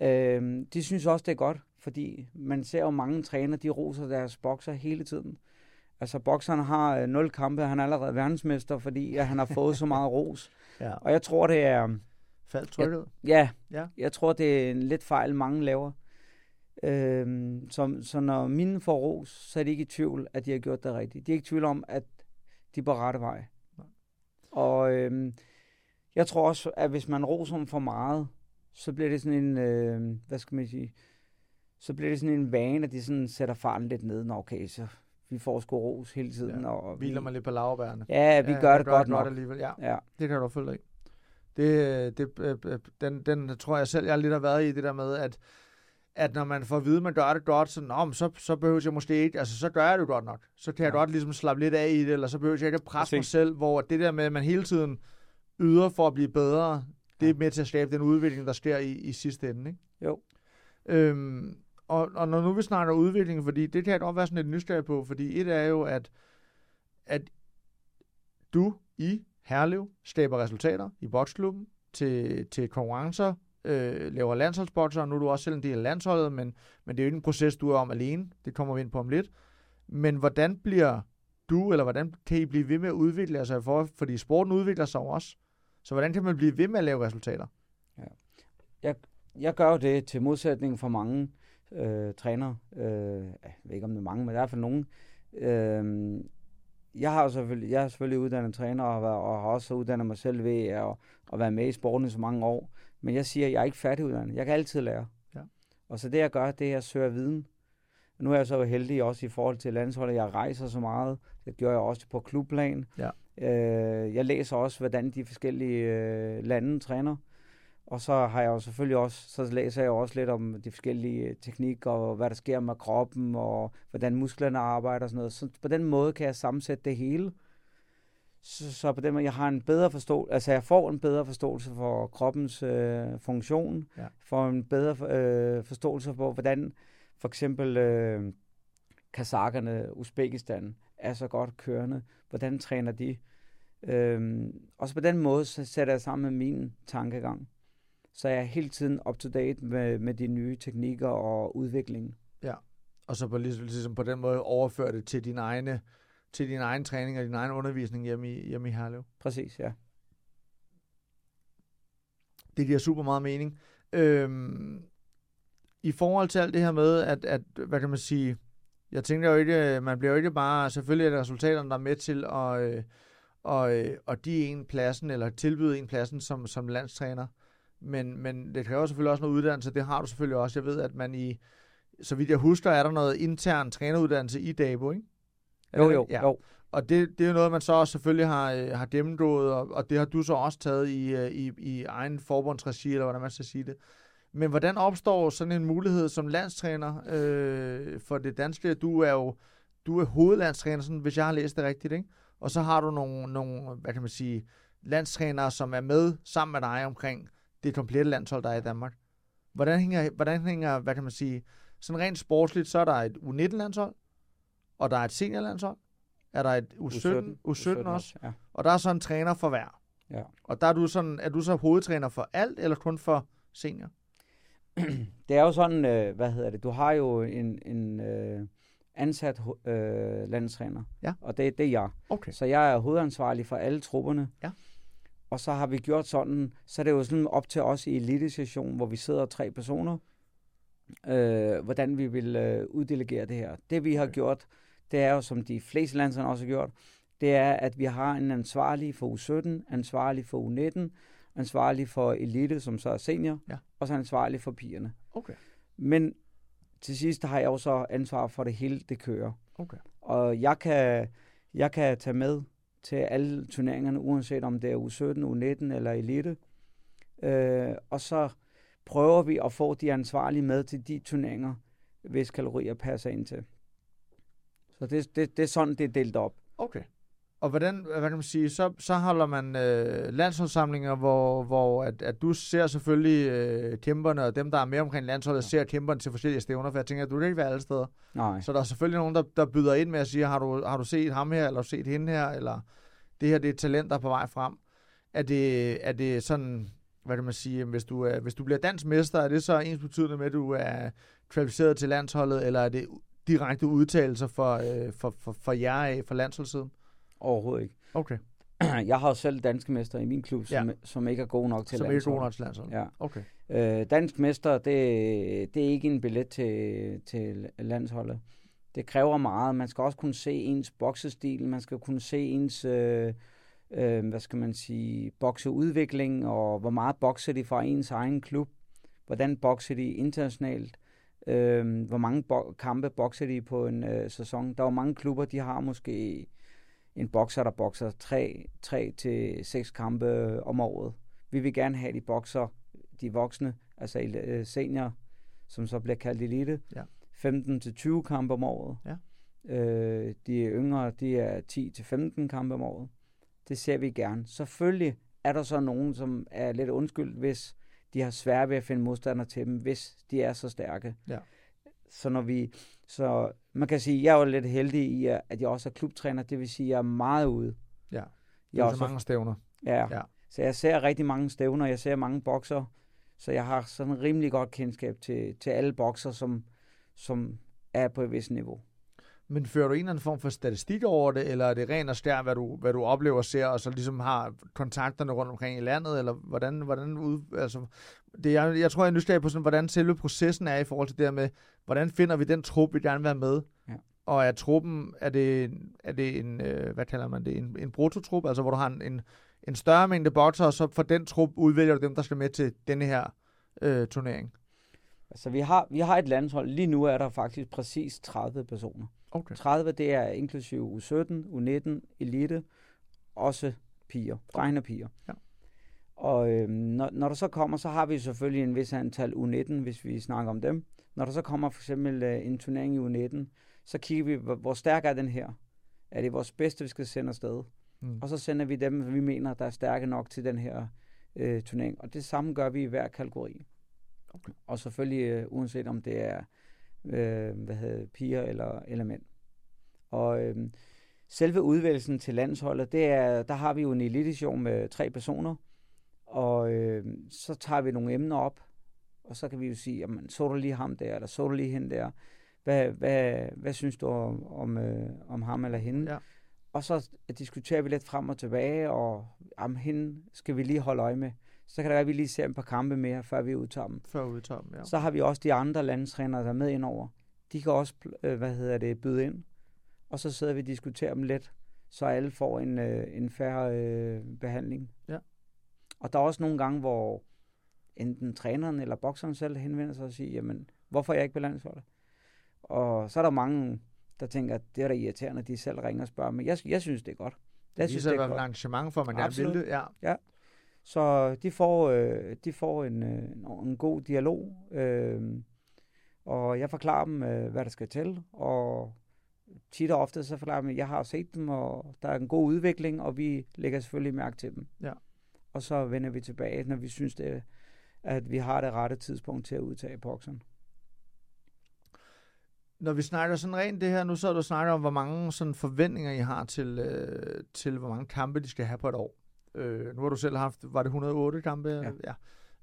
Øhm, de synes også, det er godt, fordi man ser jo mange træner, de roser deres bokser hele tiden. Altså, bokseren har øh, nul kampe, han er allerede verdensmester, fordi at han har fået så [laughs] meget ros. Ja. Og jeg tror, det er... Faldt trykket? Ja, Ja. jeg tror, det er en lidt fejl, mange laver. Øhm, så, så når mine får ros, så er de ikke i tvivl, at de har gjort det rigtigt. De er ikke i tvivl om, at de er på rette vej. Nej. Og øhm, jeg tror også, at hvis man roser dem for meget, så bliver det sådan en, øh, hvad skal man sige, så bliver det sådan en vane, at de sådan sætter farten lidt ned, når okay, så vi får sgu ros hele tiden. Ja, og Hviler vi, man lidt på lavbærene. Ja, vi gør det godt nok. alligevel, ja. Ja, Det kan du følge i. Det, det, øh, øh, den, den tror jeg selv, jeg lidt har været i, det der med, at, at når man får at vide, at man gør det godt, så, Nå, så, så behøver jeg måske ikke, altså så gør jeg det godt nok. Så kan jeg Ja. godt ligesom slappe lidt af i det, eller så behøver jeg ikke presse mig selv, hvor det der med, at man hele tiden yder for at blive bedre, det er Ja. med til at skabe den udvikling, der sker i, i sidste ende, ikke? jo. Øhm, og, og når nu vi snakker udvikling, fordi det kan jeg godt være sådan lidt nysgerrig på, fordi et er jo, at, at du i Herlev skaber resultater i boksklubben til, til konkurrencer, øh, laver landsholdsbokser, og nu er du også selv en del af landsholdet, men, men det er jo ikke en proces, du er om alene. Det kommer vi ind på om lidt. Men hvordan bliver du, eller hvordan kan I blive ved med at udvikle jer sig, for, fordi sporten udvikler sig også. Så hvordan kan man blive ved med at lave resultater? Ja. Jeg gør jo det til modsætning for mange øh, trænere. Øh, jeg ved ikke om det er mange, men i hvert fald nogen. Øh, jeg har selvfølgelig, jeg er selvfølgelig uddannet træner og, har- og har også uddannet mig selv ved at, at være med i sporten i så mange år. Men jeg siger, at jeg er ikke færdiguddannet. Jeg kan altid lære. Ja. Og så det jeg gør, det er at jeg søger viden. Nu er jeg så heldig også i forhold til landsholdet. Jeg rejser så meget. Det gør jeg også på klubplan. Ja. Øh, jeg læser også, hvordan de forskellige øh, lande træner. Og så har jeg jo selvfølgelig også, så læser jeg også lidt om de forskellige teknikker, og hvad der sker med kroppen, og hvordan musklerne arbejder og sådan noget. Så på den måde kan jeg sammensætte det hele. Så, så på den måde, jeg har en bedre forståelse, altså jeg får en bedre forståelse for kroppens øh, funktion, Ja. får en bedre øh, forståelse for, hvordan for eksempel øh, kazakkerne, Uzbekistan, er så godt kørende. Hvordan træner de? Øhm, også på den måde så sætter jeg sammen med min tankegang. Så jeg er hele tiden up to date med, med de nye teknikker og udviklingen. og så på, ligesom, ligesom på den måde overføre det til din egne til din egen træning og din egen undervisning hjemme i, hjemme i Herlev. Præcis, ja. Det giver super meget mening. Øhm, I forhold til alt det her med, at, at, hvad kan man sige, jeg tænker jo ikke, man bliver jo ikke bare, selvfølgelig er det resultaterne, der er med til at, øh, og, øh, og de en pladsen, eller tilbyde en pladsen som, som landstræner. Men, men det kræver selvfølgelig også noget uddannelse, det har du selvfølgelig også. Jeg ved, at man i, så vidt jeg husker, er der noget intern træneruddannelse i DABO, ikke? Er Jo, det jo, ja. jo. Og det, det er jo noget, man så også selvfølgelig har, øh, har gennemgået, og, og det har du så også taget i, øh, i, i egen forbundsregi, eller hvordan man skal sige det. Men hvordan opstår sådan en mulighed som landstræner øh, for det danske? Du er jo du er hovedlandstræner, sådan, hvis jeg har læst det rigtigt, ikke? Og så har du nogle, nogle, hvad kan man sige, landstrænere, som er med sammen med dig omkring det komplette landshold, der er i Danmark. Hvordan hænger, hvordan hænger hvad kan man sige, sådan rent sportsligt, så er der et U19-landshold, og der er et seniorlandshold, er der et U17, U17, U17 også, Ja. og der er så en træner for hver. Ja. Og der er du sådan, er du så hovedtræner for alt, eller kun for senior? [clears throat] Det er jo sådan, øh, hvad hedder det, du har jo en, en øh, ansat øh, landstræner, Ja. og det, det er jeg. Okay. Så jeg er hovedansvarlig for alle trupperne. Ja. Og så har vi gjort sådan, så er det jo sådan op til os i elitesession, hvor vi sidder tre personer, øh, hvordan vi vil øh, uddelegere det her. Det vi har gjort, det er jo, som de fleste landstræner også har gjort, det er, at vi har en ansvarlig for U17, ansvarlig for U19, ansvarlig for elite, som så er senior, Ja. og så ansvarlig for pigerne. Okay. Men til sidst har jeg også ansvar for det hele, det kører. Okay. Og jeg kan, jeg kan tage med til alle turneringerne, uanset om det er U17, U19 eller Elite. Øh, og så prøver vi at få de ansvarlige med til de turneringer, hvis kalorier passer ind til. Så det, det, det er sådan, det er delt op. Okay. Og hvordan, hvad kan man sige, så, så holder man øh, landsholdssamlinger, hvor, hvor at, at du ser selvfølgelig øh, kæmperne, og dem, der er med omkring landsholdet, ser kæmperne til forskellige stævner, for jeg tænker, at du kan ikke være alle steder. Nej. Så der er selvfølgelig nogen, der, der byder ind med at sige, har du, har du set ham her, eller har du set hende her, eller det her det er et talent, der er på vej frem. Er det, er det sådan, hvad kan man sige, hvis du, er, hvis du bliver dansk mester, er det så ens betydende med, at du er kvalificeret til landsholdet, eller er det direkte udtalelser for, øh, for, for, for jer af, for landsholdssiden? Overhovedet ikke. Okay. [clears throat] Jeg har jo selv danske mester i min klub, som, Ja. som ikke er gode nok til Som ikke er god nok til landsholdet? Ja. Okay. Øh, dansk mester, det, det er ikke en billet til, til landsholdet. Det kræver meget. Man skal også kunne se ens boksestil, man skal kunne se ens, øh, øh, hvad skal man sige, bokseudvikling, og hvor meget bokser de fra ens egen klub. hvordan bokser de internationalt, øh, hvor mange bo- kampe bokser de på en øh, sæson. Der er jo mange klubber, de har måske en bokser, der bokser 3, 3 til 6 kampe om året. Vi vil gerne have, de bokser de voksne, altså øh, senior, som så bliver kaldt elite, Ja. 15 til 20 kampe om året. Ja. Øh, de yngre, de er 10 til 15 kampe om året. Det ser vi gerne. Selvfølgelig er der så nogen, som er lidt undskyldt, hvis de har svært ved at finde modstandere til dem, hvis de er så stærke. Ja. Så når vi, så man kan sige, jeg er jo lidt heldig i, at at jeg også er klubtræner, det vil sige, at jeg er meget ude. Ja. Jeg er også, så mange stævner. ja. Ja. Så jeg ser rigtig mange stævner, jeg ser mange bokser, så jeg har sådan rimelig godt kendskab til, til alle bokser, som, som er på et vist niveau. Men fører du en eller anden form for statistik over det, eller er det ren og skær, hvad du, hvad du oplever og ser, og så ligesom har kontakterne rundt omkring i landet, eller hvordan, hvordan ud, altså, det, jeg, jeg tror, jeg er nysgerrig på, sådan, hvordan selve processen er i forhold til det med, hvordan finder vi den trup, vi gerne vil have med, Ja. og er truppen, er det, er det en, øh, hvad kalder man det, en, en brutotrup, altså hvor du har en, en, en større mængde bokser, og så for den trup udvælger du dem, der skal med til denne her øh, turnering. Altså vi har, vi har et landshold, lige nu er der faktisk præcis 30 personer. Okay. 30, det er inklusive U17, U19, elite, også piger, drengene og piger. Ja. Og øhm, når, når der så kommer, så har vi selvfølgelig en vis antal U19, hvis vi snakker om dem. Når der så kommer for eksempel øh, en turnering i U19, så kigger vi, hvor, stærk er den her? Er det vores bedste, vi skal sende afsted? Mm. Og så sender vi dem, vi mener, der er stærke nok til den her øh, turnering. Og det samme gør vi i hver kategori. Okay. Og selvfølgelig øh, uanset om det er øh, hvad hedder, piger eller, eller mænd. Og øh, selve udvælgelsen til landsholdet, det er, der har vi jo en elite med tre personer. Og øh, så tager vi nogle emner op, og så kan vi jo sige, jamen, så du lige ham der, eller så du lige hende der. Hvad, hvad, hvad synes du om, om, øh, om ham eller hende? Ja. Og så diskuterer vi lidt frem og tilbage, og jamen, hende skal vi lige holde øje med. Så kan det være, at vi lige ser et par kampe mere, før vi udtager dem. Før udtager dem, ja. Så har vi også de andre landstrænere, der er med indover. De kan også, øh, hvad hedder det, byde ind. Og så sidder vi og diskuterer dem lidt, så alle får en, øh, en færre øh, behandling. Ja. Og der er også nogle gange, hvor enten træneren eller bokseren selv henvender sig og siger, jamen, hvorfor er jeg ikke på landsholdet? Og så er der mange, der tænker, at det er da irriterende, at de selv ringer og spørger, men jeg, jeg synes, det er godt. Jeg Jeg synes, det det er er et godt. arrangement for, at man gerne vil det. Ja. Så de får, øh, de får en, øh, en god dialog, øh, og jeg forklarer dem, øh, hvad der skal til, og tit og ofte så forklarer jeg dem, at jeg har set dem, og der er en god udvikling, og vi lægger selvfølgelig mærke til dem. Ja. Og så vender vi tilbage, når vi synes, det, at vi har det rette tidspunkt til at udtage bokseren. Når vi snakker sådan rent det her, nu så du snakket om, hvor mange sådan forventninger I har til, øh, til, hvor mange kampe de skal have på et år. Øh, nu har du selv haft, var det 108 kampe? Ja. ja.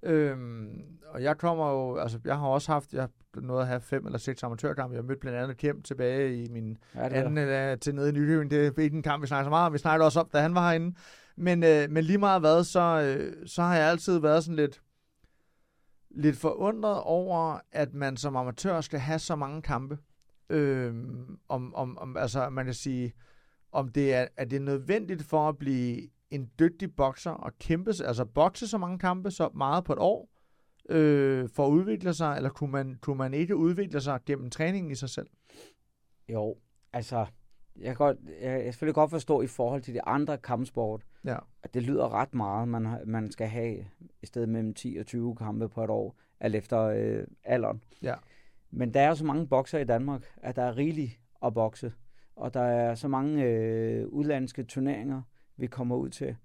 Øhm, og jeg kommer jo, altså jeg har også haft, jeg nået at have fem eller seks amatørkampe. Jeg har mødt blandt andet Kjem tilbage i min Ja, anden er, øh, til nede i Nykøbing. Det er ikke en kamp, vi snakker så meget om. Vi snakkede også om, da han var herinde. Men, øh, men lige meget hvad, så, øh, så har jeg altid været sådan lidt, lidt forundret over, at man som amatør skal have så mange kampe. Øhm, om, om, om, altså man kan sige, om det er, er det nødvendigt for at blive en dygtig bokser og kæmpe, altså bokse så mange kampe så meget på et år, øh, for at udvikle sig, eller kunne man, kunne man ikke udvikle sig gennem træningen i sig selv? jo, altså, jeg kan, godt, jeg, jeg selvfølgelig godt forstå i forhold til de andre kampsport, Ja. at det lyder ret meget, man, har- man skal have i stedet mellem 10 og 20 kampe på et år, alt efter øh, alderen. Ja. Men der er jo så mange bokser i Danmark, at der er rigeligt at bokse. Og der er så mange øh, udlandske turneringer, vi kommer ud til.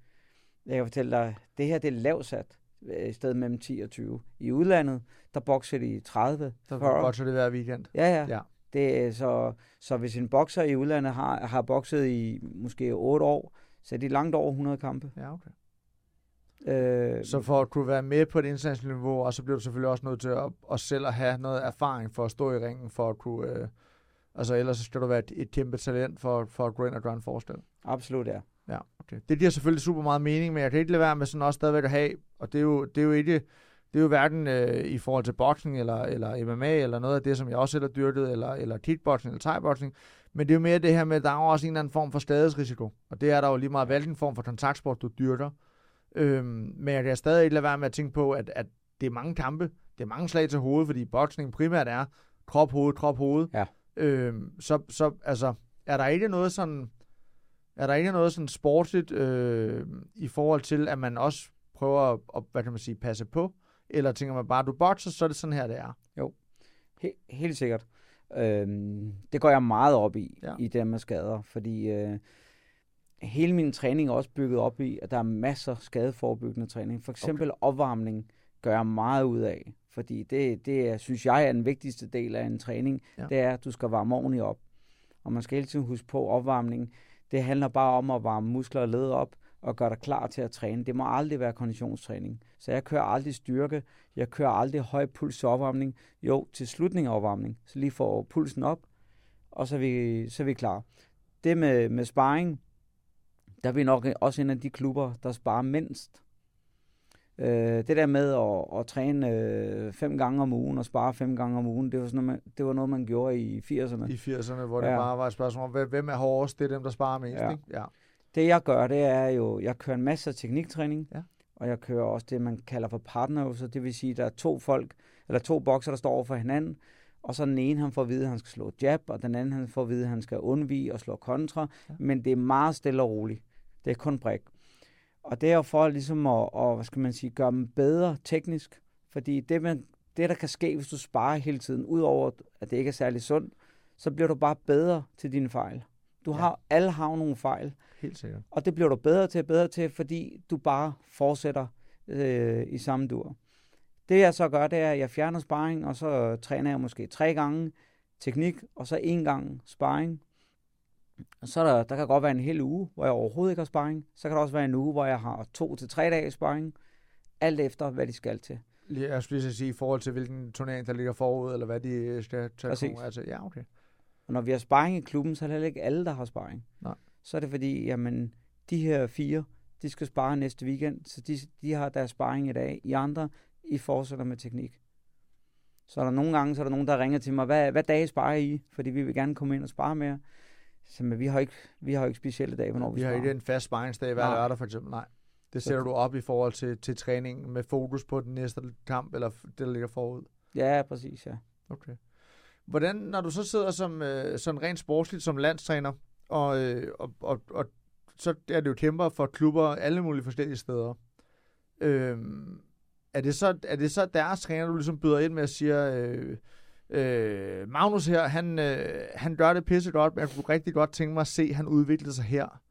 Jeg kan fortælle dig, det her det er lavt sat, øh, i stedet mellem 10 og 20. I udlandet, der bokser de 30, Så 40. bokser det hver weekend. Ja, ja. Ja. Det, så, så hvis en bokser i udlandet har, har bokset i måske 8 år, så er de langt over 100 kampe. Ja, okay. Øh, Så for at kunne være med på et internationalt niveau, og så bliver du selvfølgelig også nødt til at, at selv at have noget erfaring for at stå i ringen, for at kunne... Øh, altså ellers så skal du være et, et kæmpe talent for, for at gå ind og gøre en forskel. Absolut, ja. Ja, okay. Det giver selvfølgelig super meget mening, men jeg kan ikke lade være med sådan også stadigvæk at have, og det er jo, det er jo ikke, det er jo hverken øh, i forhold til boksning eller, eller MMA eller noget af det, som jeg også selv har dyrket, eller, eller kickboxing eller thai-boxing, men det er jo mere det her med, at der er jo også en eller anden form for skadesrisiko, og det er der jo lige meget hvilken form for kontaktsport, du dyrker. Øhm, men jeg kan stadig ikke lade være med at tænke på, at, at det er mange kampe, det er mange slag til hovedet, fordi boksning primært er krop, hoved, krop, hoved. Ja. Øhm, så, så altså, er der ikke noget sådan, er der ikke noget sådan sportsligt øh, i forhold til, at man også prøver at, at, hvad kan man sige, passe på? Eller tænker man bare, du bokser, så er det sådan her, det er? He- helt sikkert. Øhm, det går jeg meget op i, Ja. i det med skader, fordi øh, hele min træning er også bygget op i, at der er masser af skadeforebyggende træning. For eksempel okay. opvarmning gør jeg meget ud af, fordi det, det er, synes jeg er den vigtigste del af en træning, Ja. ja. det er, at du skal varme ordentligt op. Og man skal hele tiden huske på, opvarmning, det handler bare om at varme muskler og led op, og gøre dig klar til at træne. Det må aldrig være konditionstræning. Så jeg kører aldrig styrke, jeg kører aldrig høj puls opvarmning. Jo, til slutning af opvarmning, så lige får pulsen op, og så er vi, så er vi klar. Det med, med sparring, der er vi nok også en af de klubber, der sparer mindst. Øh, det der med at, at træne øh, fem gange om ugen og spare fem gange om ugen, det var, sådan noget, man, det var noget, man gjorde i 80'erne. I 80'erne, hvor det Ja. bare var et spørgsmål om, hvem- hvem er hårdest? Det er dem, der sparer mest, Ja. ikke? Ja. Det jeg gør, det er jo, jeg kører en masse tekniktræning, Ja. og jeg kører også det, man kalder for partnerøvelser. Det vil sige, der er to folk, eller to bokser, der står over for hinanden, og så den ene, han får at vide, at han skal slå jab, og den anden, han får at vide, at han skal undvige og slå kontra. Ja. Men det er meget stille og roligt. Det er kun brik. Og det er jo for ligesom at, at, hvad skal man sige, gøre dem bedre teknisk. Fordi det, man, det, der kan ske, hvis du sparer hele tiden, udover at det ikke er særlig sundt, så bliver du bare bedre til dine fejl. Du Ja. har, alle har nogle fejl, Helt sikkert. og det bliver du bedre til og bedre til, fordi du bare fortsætter øh, i samme dur. Det jeg så gør, det er, at jeg fjerner sparring, og så træner jeg måske tre gange teknik, og så en gang sparring. Og så er der, der kan godt være en hel uge, hvor jeg overhovedet ikke har sparring. Så kan der også være en uge, hvor jeg har to til tre dage sparring. Alt efter, hvad de skal til. Jeg skulle lige sige, i forhold til hvilken turnering, der ligger forud, eller hvad de øh, skal tage Præcis. konkurrence. Ja, okay. Og når vi har sparring i klubben, så er det heller ikke alle, der har sparring. Nej. Så er det fordi, jamen, de her fire, de skal spare næste weekend, så de, de har deres sparring i dag. I andre, I fortsætter med teknik. Så er der nogle gange, så er der nogen, der ringer til mig, hvad, hvad dage sparer I? Fordi vi vil gerne komme ind og spare mere. Så men vi har ikke, vi har ikke specielle dage, hvornår vi, Vi har sparer. ikke en fast sparringsdag hver Nej. lørdag, for eksempel. Nej. Det sætter du op i forhold til, til træningen med fokus på den næste kamp, eller det, der ligger forud. Ja, præcis, ja. Okay. Hvordan, når du så sidder som øh, sådan rent sportsligt som landstræner, og, øh, og, og, og så er det jo kæmper for klubber alle mulige forskellige steder. Øhm, er, det så, er det så deres træner, du ligesom byder ind med og siger, øh, øh, Magnus her, han, øh, han gør det pisse godt, men jeg kunne rigtig godt tænke mig at se, at han udvikler sig her.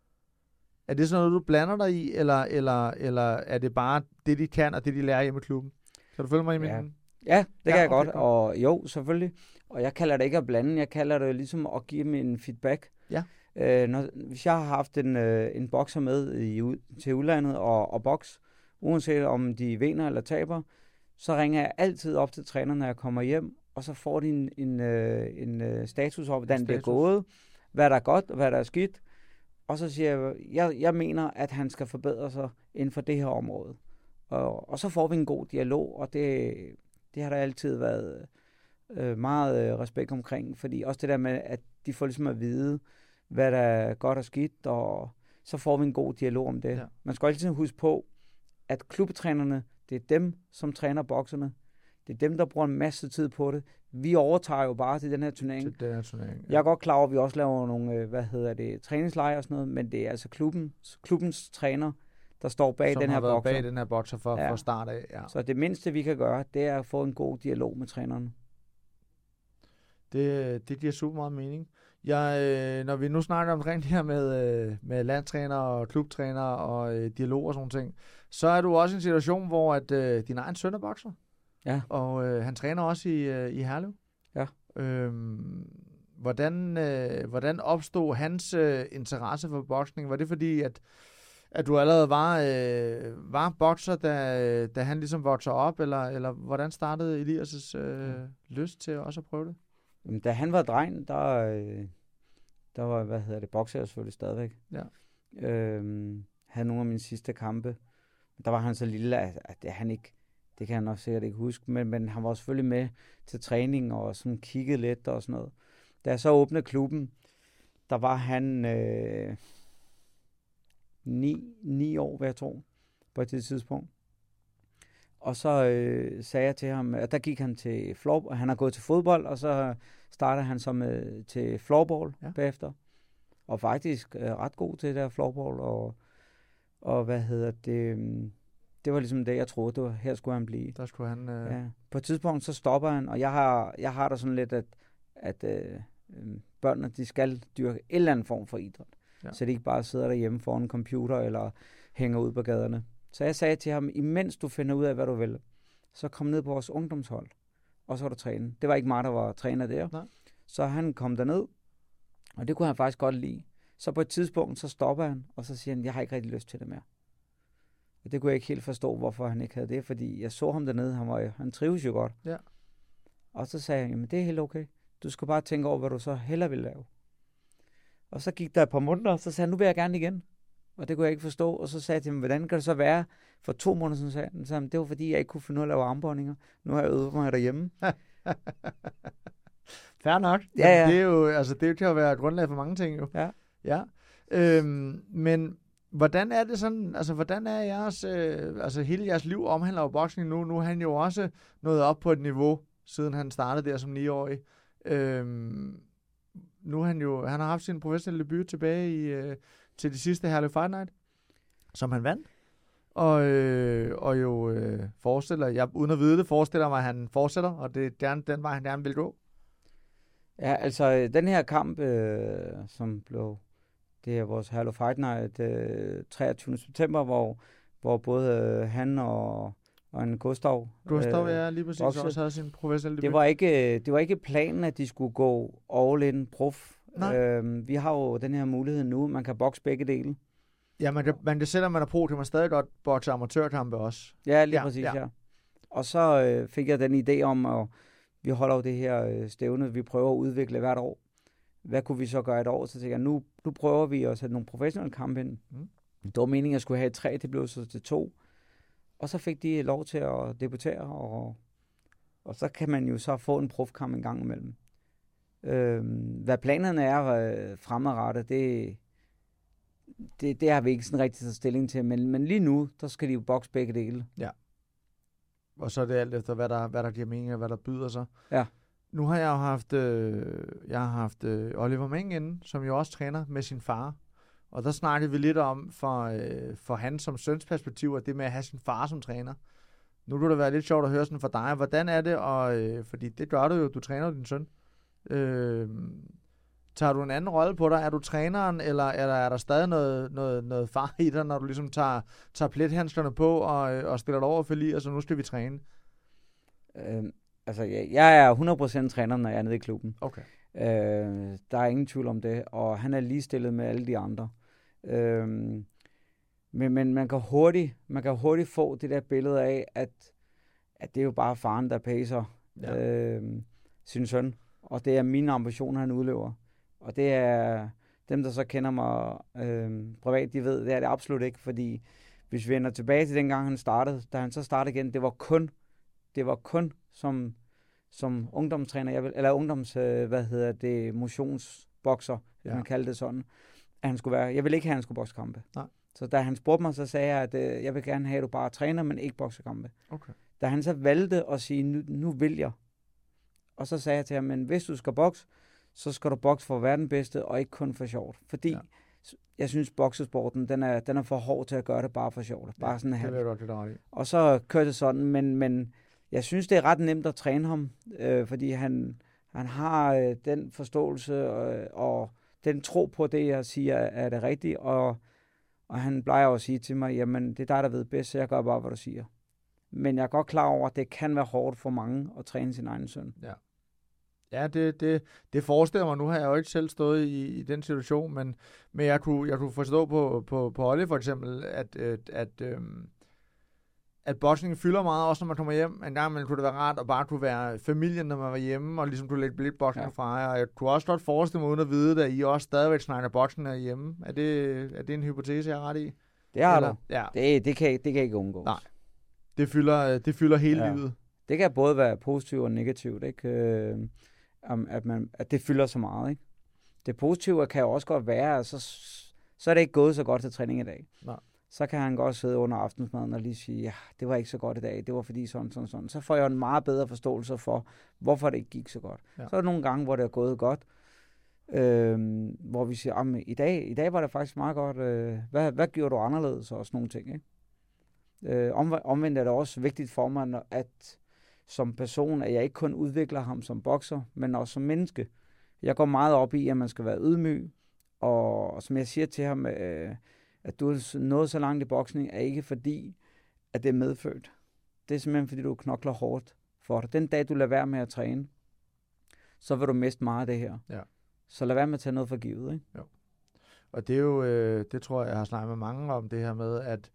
Er det sådan noget, du blander dig i, eller, eller, eller er det bare det, de kan, og det, de lærer hjemme i klubben? Kan du følge mig i min... Ja. Det Ja, kan jeg okay, godt. godt. Og jo, selvfølgelig. Og jeg kalder det ikke at blande, jeg kalder det ligesom at give dem en feedback. Ja. Øh, når, hvis jeg har haft en, øh, en bokser med i, til udlandet og, og boks, uanset om de vinder eller taber, så ringer jeg altid op til træneren, når jeg kommer hjem, og så får de en, en, øh, en øh, status over, hvordan det er status. gået, hvad der er godt og hvad der er skidt. Og så siger jeg, jeg, jeg mener, at han skal forbedre sig inden for det her område. Og, og så får vi en god dialog, og det, det har der altid været øh, meget øh, respekt omkring, fordi også det der med, at de får ligesom at vide, hvad der er godt og skidt, og så får vi en god dialog om det. Ja. Ja. Man skal altid huske på, at klubbetrænerne, det er dem, som træner bokserne. Det er dem, der bruger en masse tid på det. Vi overtager jo bare til den her turnering. Til den her turnering. Jeg er godt klar over, at vi også laver nogle, øh, hvad hedder det, træningslejre og sådan noget, men det er altså klubben, klubbens træner, der står bag som den her har været bokser. bag den her bokser for, ja. Fra start af. Ja. Så det mindste, vi kan gøre, det er at få en god dialog med træneren. Det, det giver super meget mening. Jeg, øh, når vi nu snakker omkring det her med, øh, med landtræner og klubtræner og øh, dialog og sådan ting, så er du også i en situation, hvor at, øh, din egen søn er bokser. Ja. Og øh, han træner også i, øh, i Herlev. Ja. Øhm, hvordan, øh, hvordan opstod hans øh, interesse for boksning? Var det fordi, at, at du allerede var, øh, var bokser, da, da han ligesom voksede op, eller, eller hvordan startede Elias' øh, lyst til også at prøve det? Jamen, da han var dreng, der, øh, der var, hvad hedder det, bokser jeg selvfølgelig stadigvæk. Ja. Øhm, havde nogle af mine sidste kampe. Der var han så lille, at, at han ikke, det kan jeg nok sikkert ikke huske, men, men han var selvfølgelig med til træning og sådan kiggede lidt og sådan noget. Da jeg så åbnede klubben, der var han øh, ni, ni år, hvad jeg tror, på det tidspunkt. Og så øh, sagde jeg til ham, at der gik han til floor, han har gået til fodbold, og så startede han så med, til floorball Ja. bagefter. Og faktisk øh, ret god til det der floorball, og, og hvad hedder det, øhm, det var ligesom det, jeg troede, det var, her skulle han blive. Der skulle han... Øh... Ja. På et tidspunkt, så stopper han, og jeg har, jeg har da sådan lidt, at, at øh, øh, børnene, de skal dyrke en eller anden form for idræt. Ja. Så de ikke bare sidder derhjemme foran en computer, eller hænger ud på gaderne. Så jeg sagde til ham, imens du finder ud af, hvad du vil, så kom ned på vores ungdomshold, og så var du træne. Det var ikke mig, der var træner der. Nej. Så han kom derned, og det kunne han faktisk godt lide. Så på et tidspunkt, så stopper han, og så siger han, jeg har ikke rigtig lyst til det mere. Og det kunne jeg ikke helt forstå, hvorfor han ikke havde det, fordi jeg så ham dernede, han, var, han trives jo godt. Ja. Og så sagde han, jamen det er helt okay. Du skal bare tænke over, hvad du så hellere vil lave. Og så gik der et par måneder, og så sagde han, nu vil jeg gerne igen. Og det kunne jeg ikke forstå. Og så sagde jeg til ham, hvordan kan det så være? For to måneder siden sagde han, så det var fordi, jeg ikke kunne finde ud af at lave armbåndinger. Nu har jeg øvet mig derhjemme. [laughs] Fair nok. Ja, ja. Det er jo, altså, det er jo være grundlag for mange ting, jo. Ja. Ja. Øhm, men hvordan er det sådan, altså hvordan er jeres, øh, altså hele jeres liv omhandler jo boksning nu. Nu er han jo også nået op på et niveau, siden han startede der som 9-årig. Øhm, nu han jo, han har haft sin professionelle debut tilbage i, øh, til de sidste Herlev Fight Night, som han vandt. Og, øh, og jo øh, forestiller, jeg uden at vide det, forestiller mig, at han fortsætter, og det er den, den vej, han gerne vil gå. Ja, altså øh, den her kamp, øh, som blev, det er vores Hello Fight Night øh, 23. september, hvor, hvor både øh, han og, og en Gustav, Gustav øh, er lige præcis vokset. også havde sin professionelle debut. det var, ikke, øh, det var ikke planen, at de skulle gå all in prof. Øhm, vi har jo den her mulighed nu, man kan bokse begge dele. Ja, man kan, man kan, selvom man er pro, kan man stadig godt bokse amatørkampe også. Ja, lige Ja, ja, præcis, ja. ja. ja. Og så øh, fik jeg den idé om, at vi holder jo det her øh, stævne, vi prøver at udvikle hvert år. Hvad kunne vi så gøre et år? Så tænkte jeg, nu, nu prøver vi at sætte nogle professionelle kampe ind. Mm. Det var meningen, at jeg skulle have tre, det blev så til to. Og så fik de lov til at debutere, og, og så kan man jo så få en profkamp en gang imellem. Øhm, hvad planerne er øh, fremadrettet, det, det, det har vi ikke sådan rigtig taget stilling til, men, men lige nu, der skal de jo bokse begge dele. Og så er det alt efter, hvad der, hvad der giver mening, og hvad der byder sig. Ja. Nu har jeg jo haft, øh, jeg har haft øh, Oliver Meng inde, som jo også træner med sin far. Og der snakkede vi lidt om, for, øh, for han som søns perspektiv, at det med at have sin far som træner. Nu kunne det være lidt sjovt at høre sådan fra dig. Hvordan er det, og, øh, fordi det gør du jo, du træner din søn. Øh, tager du en anden rolle på dig? Er du træneren, eller, eller er der stadig noget, noget, noget far i dig, når du ligesom tager, tager plethandskerne på og, øh, og stiller dig over for lige, og så nu skal vi træne? Øhm, altså, jeg, jeg er 100% træner, når jeg er nede i klubben. Okay. Øh, der er ingen tvivl om det, og han er ligestillet med alle de andre. Øh, men, men man kan hurtigt, man kan hurtigt få det der billede af, at, at det er jo bare faren, der pacer Ja. ja. øh, sin søn. Og det er mine ambitioner, han udlever. Og det er dem, der så kender mig øh, privat, de ved, det er det absolut ikke, fordi hvis vi vender tilbage til dengang, han startede, da han så startede igen, det var kun, det var kun som, som ungdomstræner, jeg vil, eller ungdoms, øh, hvad hedder det, motionsbokser, ja. man kalder det sådan, at han skulle være, jeg vil ikke have, at han skulle boksekampe. Nej. Så da han spurgte mig, så sagde jeg, at øh, jeg vil gerne have, at du bare træner, men ikke boksekampe. Okay. Da han så valgte at sige, nu, nu vil jeg, og så sagde jeg til ham, men hvis du skal bokse, så skal du bokse for at være den bedste, og ikke kun for sjovt. Fordi Ja. jeg synes, boksesporten, den er, den er for hård til at gøre det bare for sjovt. Bare Ja, sådan en Det godt i. Og så kørte det sådan, men, men jeg synes, det er ret nemt at træne ham, øh, fordi han, han har øh, den forståelse øh, og den tro på det, jeg siger, er det rigtigt, og, og han plejer at sige til mig, jamen det er dig, der ved bedst, så jeg gør bare, hvad du siger. Men jeg er godt klar over, at det kan være hårdt for mange at træne sin egen søn. Ja, det, det, det forestiller mig. Nu har jeg jo ikke selv stået i, i den situation, men, men jeg, kunne, jeg kunne forstå på, på, på Olle for eksempel, at, at, at, øh, at boksning fylder meget, også når man kommer hjem. En gang imellem kunne det være rart at bare kunne være familien, når man var hjemme, og ligesom kunne lægge lidt boksning ja. Fra jer. Og jeg kunne også godt forestille mig, uden at vide det, at I også stadigvæk snakker boksning hjemme. Er det, er det en hypotese, jeg har ret i? Det har Eller- du. Ja, Det, det, kan, det kan ikke undgås. Nej. det fylder, det fylder hele Ja. livet. Det kan både være positivt og negativt, ikke? Øh, at, man, at det fylder så meget. Ikke? Det positive kan jo også godt være, at så, så er det ikke gået så godt til træning i dag. Nej. Så kan han godt sidde under aftensmaden og lige sige, ja, det var ikke så godt i dag, det var fordi sådan, sådan, sådan. Så får jeg en meget bedre forståelse for, hvorfor det ikke gik så godt. Ja. Så er der nogle gange, hvor det er gået godt, øh, hvor vi siger, at i dag, i dag var det faktisk meget godt, øh, hvad, hvad gjorde du anderledes, og sådan nogle ting. Ikke? Øh, omv- omvendt er det også vigtigt for mig, at som person, at jeg ikke kun udvikler ham som bokser, men også som menneske. Jeg går meget op i, at man skal være ydmyg, og, og som jeg siger til ham, øh, at du er nået så langt i boksning, er ikke fordi, at det er medfødt. Det er simpelthen, fordi du knokler hårdt for det. Den dag, du lader være med at træne, så vil du miste meget af det her. Ja. Så lad være med at tage noget for givet, ikke? Og det er jo, øh, det tror jeg, jeg har snakket med mange om det her med, at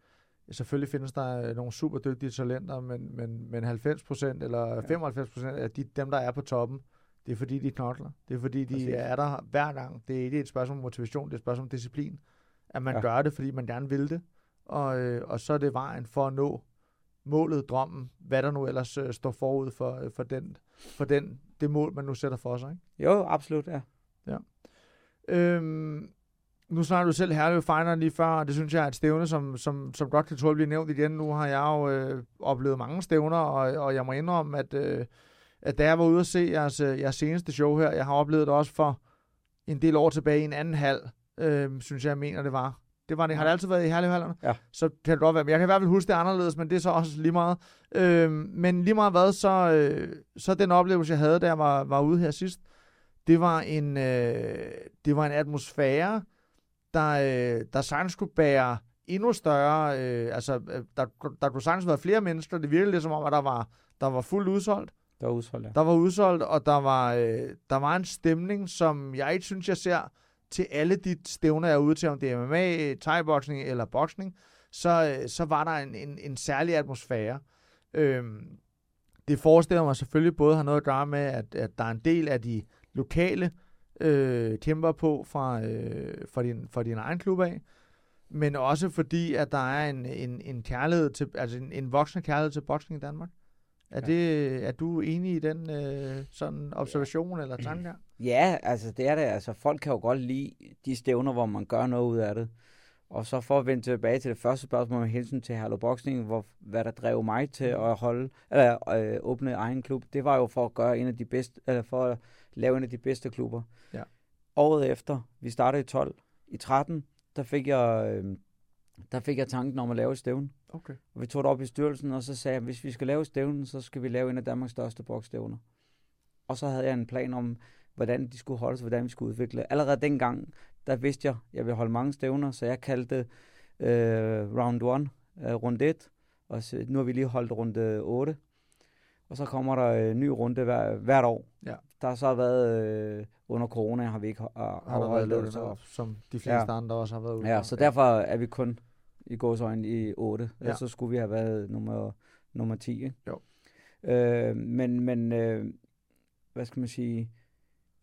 selvfølgelig findes der øh, nogle super dygtige talenter, men, men, men 90 procent eller 95 procent af de, dem, der er på toppen, det er fordi, de knokler. Det er fordi, de Præcis. er der hver gang. Det er ikke et spørgsmål om motivation, det er et spørgsmål om disciplin. At man ja. Ja. gør det, fordi man gerne vil det. Og, øh, og så er det vejen for at nå målet, drømmen, hvad der nu ellers øh, står forud for, øh, for, den, for den, det mål, man nu sætter for sig. Ikke? Jo, absolut, ja. Øhm, nu snakker du selv Herlev Fighter lige før, og det synes jeg er et stævne, som, som, som godt kan tåle at blive nævnt igen. Nu har jeg jo øh, oplevet mange stævner, og, og jeg må indrømme, at, øh, at da jeg var ude at se jeres, øh, jeres seneste show her, jeg har oplevet det også for en del år tilbage i en anden hal, øh, synes jeg, jeg mener, det var. Det var det. Har det altid været i Herlev Ja. Så kan det godt være. Men jeg kan i hvert fald huske det anderledes, men det er så også lige meget. Øh, men lige meget hvad, så, øh, så den oplevelse, jeg havde, da jeg var, var ude her sidst, det var en, øh, det var en atmosfære, der, øh, der sagtens skulle bære endnu større, øh, altså øh, der, der kunne sagtens være flere mennesker, det virkede lidt som om, at der var, der var fuldt udsolgt, Der er udsolgt, ja. der var udsolgt, og der var, øh, der var en stemning, som jeg ikke synes, jeg ser til alle de stævner, jeg er ude til, om det er MMA, thai-boksning eller boksning, så, øh, så var der en, en, en særlig atmosfære. Øhm, det forestiller mig selvfølgelig både har noget at gøre med, at, at der er en del af de lokale øh, kæmper på fra, øh, fra, din, fra din egen klub af, men også fordi, at der er en, en, en kærlighed til, altså en, en voksende kærlighed til boksning i Danmark. Er, Ja. det, er du enig i den øh, sådan observation eller tanke [clears throat] her? Ja, altså det er det. Altså folk kan jo godt lide de stævner, hvor man gør noget ud af det. Og så for at vende tilbage til det første spørgsmål med hensyn til Herlev Boxing, hvor, hvad der drev mig til at holde, eller øh, åbne egen klub, det var jo for at gøre en af de bedste, eller for at lave en af de bedste klubber. Ja. Året efter, vi startede i 12, i 13, der fik jeg, øh, der fik jeg tanken om at lave et stævne. Okay. Og vi tog det op i styrelsen, og så sagde jeg, hvis vi skal lave stævnen, så skal vi lave en af Danmarks største boksstævner. Og så havde jeg en plan om, hvordan de skulle holdes, hvordan vi skulle udvikle. Allerede dengang, der vidste jeg, at jeg ville holde mange stævner, så jeg kaldte øh, round 1, øh, runde 1, og så, nu har vi lige holdt runde 8. Og så kommer der en ny runde hver, hvert år. Ja. Der har så været, øh, under corona har vi ikke ho- Har været afholdt det, det så, op, som de fleste Ja. andre også har været ude Ja, så derfor er vi kun i gåsøjne i 8. Ja. Ja. Så skulle vi have været nummer, nummer 10. Ikke? Jo. Øh, men, men øh, hvad skal man sige?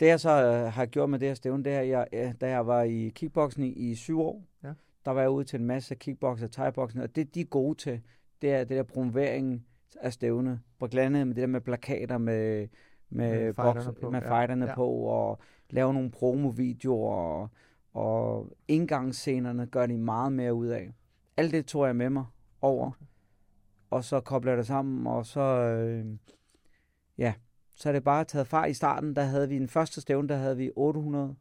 Det jeg så øh, har gjort med det her stævne, det er, jeg, øh, da jeg var i kickboxing i syv år, Ja. der var jeg ude til en masse kickbox og thai-boxing, og det de er gode til, det er det der promovering af stævne. Blandt andet med det der med plakater med, med, Med fighterne box, på, med fighterne Ja. på, og lave nogle promovideoer, og, og indgangsscenerne gør de meget mere ud af. Alt det tog jeg med mig over, og så kobler jeg det sammen, og så, øh, ja, så er det bare taget fra i starten, der havde vi en første stævne, der havde vi 800,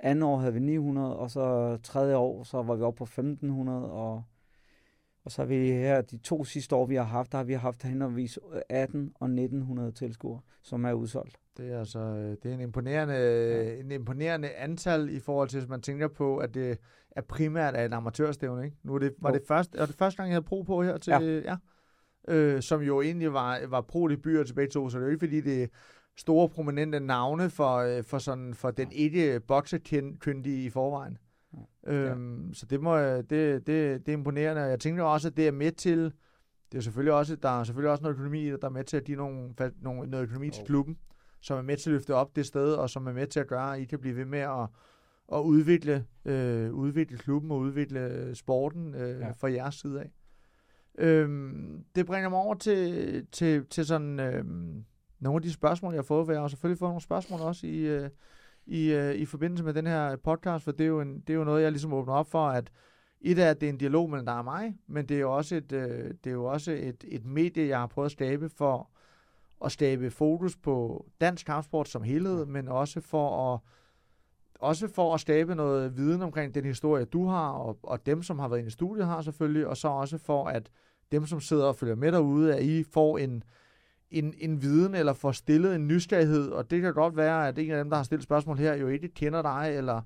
anden år havde vi 900, og så tredje år, så var vi oppe på 1500, og, og så har vi her, de to sidste år, vi har haft, der har vi haft henholdsvis 18 og 1900 tilskuere, som er udsolgt. Det er altså øh, det er en imponerende, ja. en imponerende antal i forhold til, hvis man tænker på, at det er primært er et amatørstævne, ikke? Nu er det, var Jo. det, første, var det første gang, jeg havde pro på her til, ja. ja øh, som jo egentlig var, var pro debuter tilbage to, så det er jo ikke fordi, det store prominente navne for, øh, for, sådan, for den ikke boksekyndige i forvejen. Ja. Øhm, Så det, må, det, det, det er imponerende, og jeg tænker også, at det er med til, det er selvfølgelig også, der er selvfølgelig også noget økonomi, der er med til at give nogle, nogle, noget økonomi til klubben, som er med til at løfte op det sted, og som er med til at gøre, at I kan blive ved med at, at udvikle, øh, udvikle klubben og udvikle sporten øh. Ja. fra jeres side af. Øhm, det bringer mig over til, til, til sådan øhm, nogle af de spørgsmål, jeg har fået, for jeg har selvfølgelig fået nogle spørgsmål også i, øh, i, øh, i forbindelse med den her podcast, for det er, jo en, det er jo noget, jeg ligesom åbner op for, at et er, at det er en dialog mellem dig og mig, men det er jo også et, øh, det er jo også et, et medie, jeg har prøvet at skabe for at skabe fokus på dansk kampsport som helhed, men også for at også for at skabe noget viden omkring den historie, du har, og, og dem, som har været inde i studiet, har selvfølgelig, og så også for, at dem, som sidder og følger med derude, at I får en, en, en viden, eller får stillet en nysgerrighed, og det kan godt være, at en af dem, der har stillet spørgsmål her, jo ikke kender dig, eller,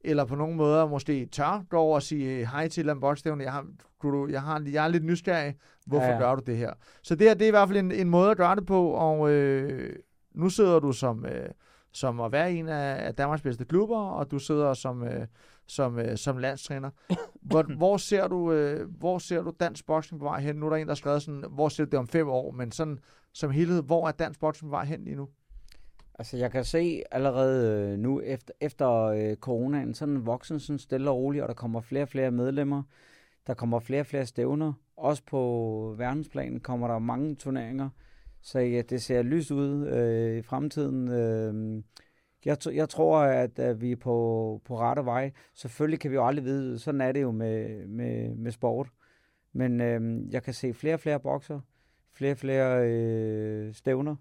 eller på nogen måder måske tør gå over og sige hej til Lam jeg, har, du, jeg, har, jeg er lidt nysgerrig, hvorfor ja, ja. gør du det her? Så det her, det er i hvert fald en, en måde at gøre det på, og øh, nu sidder du som... Øh, som at være en af, Danmarks bedste klubber, og du sidder som, øh, som, øh, som landstræner. [laughs] Hvor, [laughs] hvor, ser du, øh, hvor ser du dansk boksning på vej hen? Nu er der en, der har skrevet sådan, hvor ser du det om fem år, men sådan som helhed, hvor er dansk boksning på vej hen lige nu? Altså, jeg kan se allerede øh, nu, efter, efter øh, coronaen, sådan voksen sådan stille og roligt, og der kommer flere og flere medlemmer. Der kommer flere og flere stævner. Også på verdensplan kommer der mange turneringer. Så ja, det ser lyst ud øh, i fremtiden. Øh, jeg, jeg tror, at, at vi er på, på rette vej. Selvfølgelig kan vi jo aldrig vide, sådan er det jo med, med, med sport. Men øh, jeg kan se flere og flere bokser, flere og flere øh, stævner.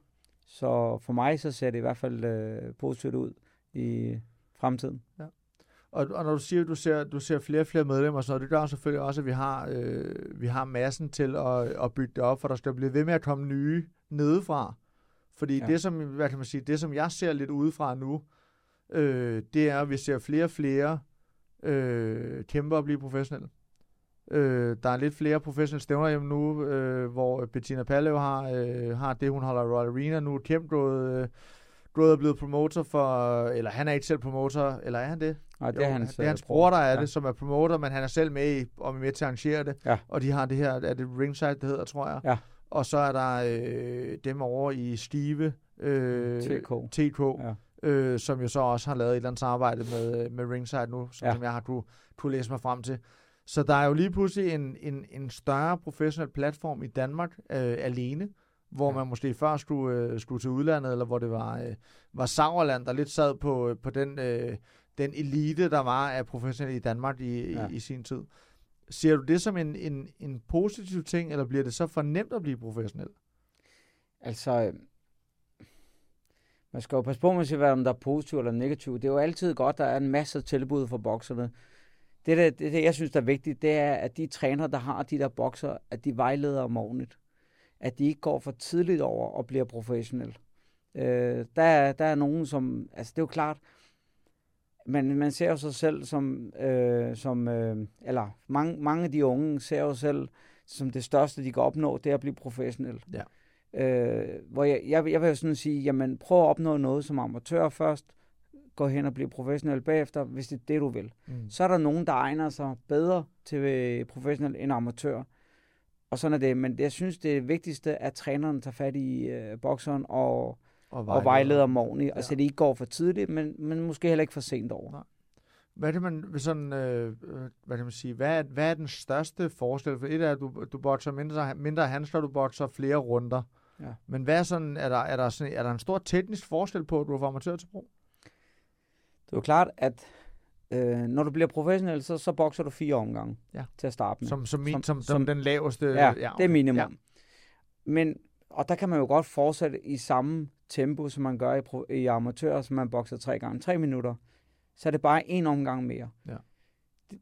Så for mig så ser det i hvert fald øh, positivt ud i fremtiden. Ja. Og, og når du siger, at du ser, du ser flere og flere medlemmer, så det gør selvfølgelig også, at vi har, øh, vi har massen til at, at bygge det op, for der skal blive ved med at komme nye nedefra. Fordi ja. det, som, hvad kan man sige, det, som jeg ser lidt udefra nu, øh, det er, at vi ser flere og flere øh, kæmpe at blive professionelle. Øh, der er lidt flere professionelle stævner hjemme nu, øh, hvor Bettina Pallev har, øh, har det, hun holder Royal Arena nu. Kæmpe gået, øh, gået er blevet promoter for, eller han er ikke selv promoter, eller er han det? Nej, det er hans, det er hans bror, der er ja. det, som er promoter, men han er selv med i, og er med til at arrangere det. Ja. Og de har det her, er det Ringside, det hedder, tror jeg. Ja. Og så er der øh, dem over i Stive, øh, TK, TK ja. øh, som jo så også har lavet et eller andet samarbejde med, med Ringside nu, som, ja. som jeg har kunne, kunne læse mig frem til. Så der er jo lige pludselig en, en, en større professionel platform i Danmark øh, alene, hvor ja. man måske før skulle, øh, skulle til udlandet, eller hvor det var, øh, var Sauerland, der lidt sad på, på den, øh, den elite, der var af professionelle i Danmark i, ja. i, i sin tid. Ser du det som en, en, en positiv ting, eller bliver det så for nemt at blive professionel? Altså, øh, man skal jo passe på med at sige, om der er positivt eller negativt. Det er jo altid godt, der er en masse tilbud for bokserne. Det, der, det, der, jeg synes, der er vigtigt, det er, at de trænere, der har de der bokser, at de vejleder om ordentligt. At de ikke går for tidligt over og bliver professionel. Øh, der, der er nogen, som... Altså, det er jo klart, men man ser jo sig selv som, øh, som øh, eller mange, mange af de unge ser jo selv som det største, de kan opnå, det er at blive professionel. Ja. Øh, hvor jeg, jeg, jeg vil jo sådan sige, jamen prøv at opnå noget som amatør først, gå hen og blive professionel bagefter, hvis det er det, du vil. Mm. Så er der nogen, der egner sig bedre til professionel end amatør. Og sådan er det. Men jeg synes, det vigtigste er, at træneren tager fat i øh, bokseren og og vejleder, og vejleder om morgenen. Ja. Altså, det ikke går for tidligt, men, men måske heller ikke for sent over. Nej. Hvad er det, man sådan, øh, hvad kan man sige, hvad er, hvad er den største forskel? For et er, at du, du botcher mindre, mindre handsker, du botcher flere runder. Ja. Men hvad er sådan, er der, er, der sådan, er der en stor teknisk forskel på, at du er fra amatør til pro? Det er jo klart, at øh, når du bliver professionel, så, så bokser du fire omgange ja. til at starte med. Som, som, min, som, som, som den laveste? Ja, ja okay. det er minimum. Ja. Men, og der kan man jo godt fortsætte i samme tempo, som man gør i, i amatør, som man bokser tre gange tre minutter, så er det bare en omgang mere. Ja.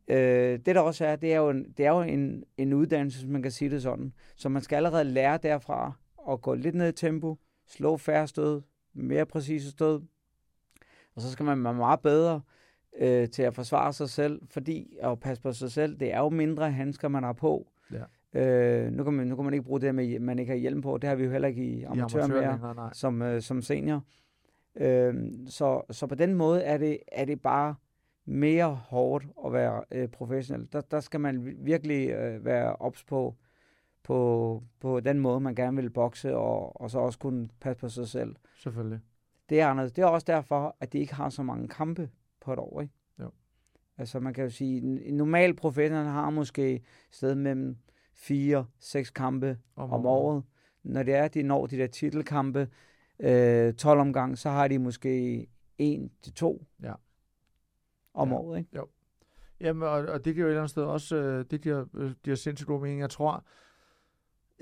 Øh, det der også er, det er jo, en, det er jo en, en uddannelse, som man kan sige det sådan. Så man skal allerede lære derfra at gå lidt ned i tempo, slå færre stød, mere præcise stød, og så skal man være meget bedre øh, til at forsvare sig selv, fordi at passe på sig selv, det er jo mindre handsker, man har på. Ja. Øh, nu, kan man, nu kan man ikke bruge det med, at man ikke har hjelm på. Det har vi jo heller ikke i amatør, mere Som, øh, som senior. Øh, så, så på den måde er det, er det bare mere hårdt at være øh, professionel. Der, der skal man virkelig øh, være ops på, på, på den måde, man gerne vil bokse, og, og så også kunne passe på sig selv. Selvfølgelig. Det er andet. Det er også derfor, at de ikke har så mange kampe på et år. Ikke? Jo. Altså man kan jo sige, en, en normal professionel har måske sted mellem fire, seks kampe om, om året. Når det er, de når de der titelkampe, øh, 12 omgang, så har de måske en til to ja. om ja. året. Ikke? Jo. Jamen, og, og det giver jo et eller andet sted også, øh, det giver, øh, giver sindssygt god mening. Jeg tror,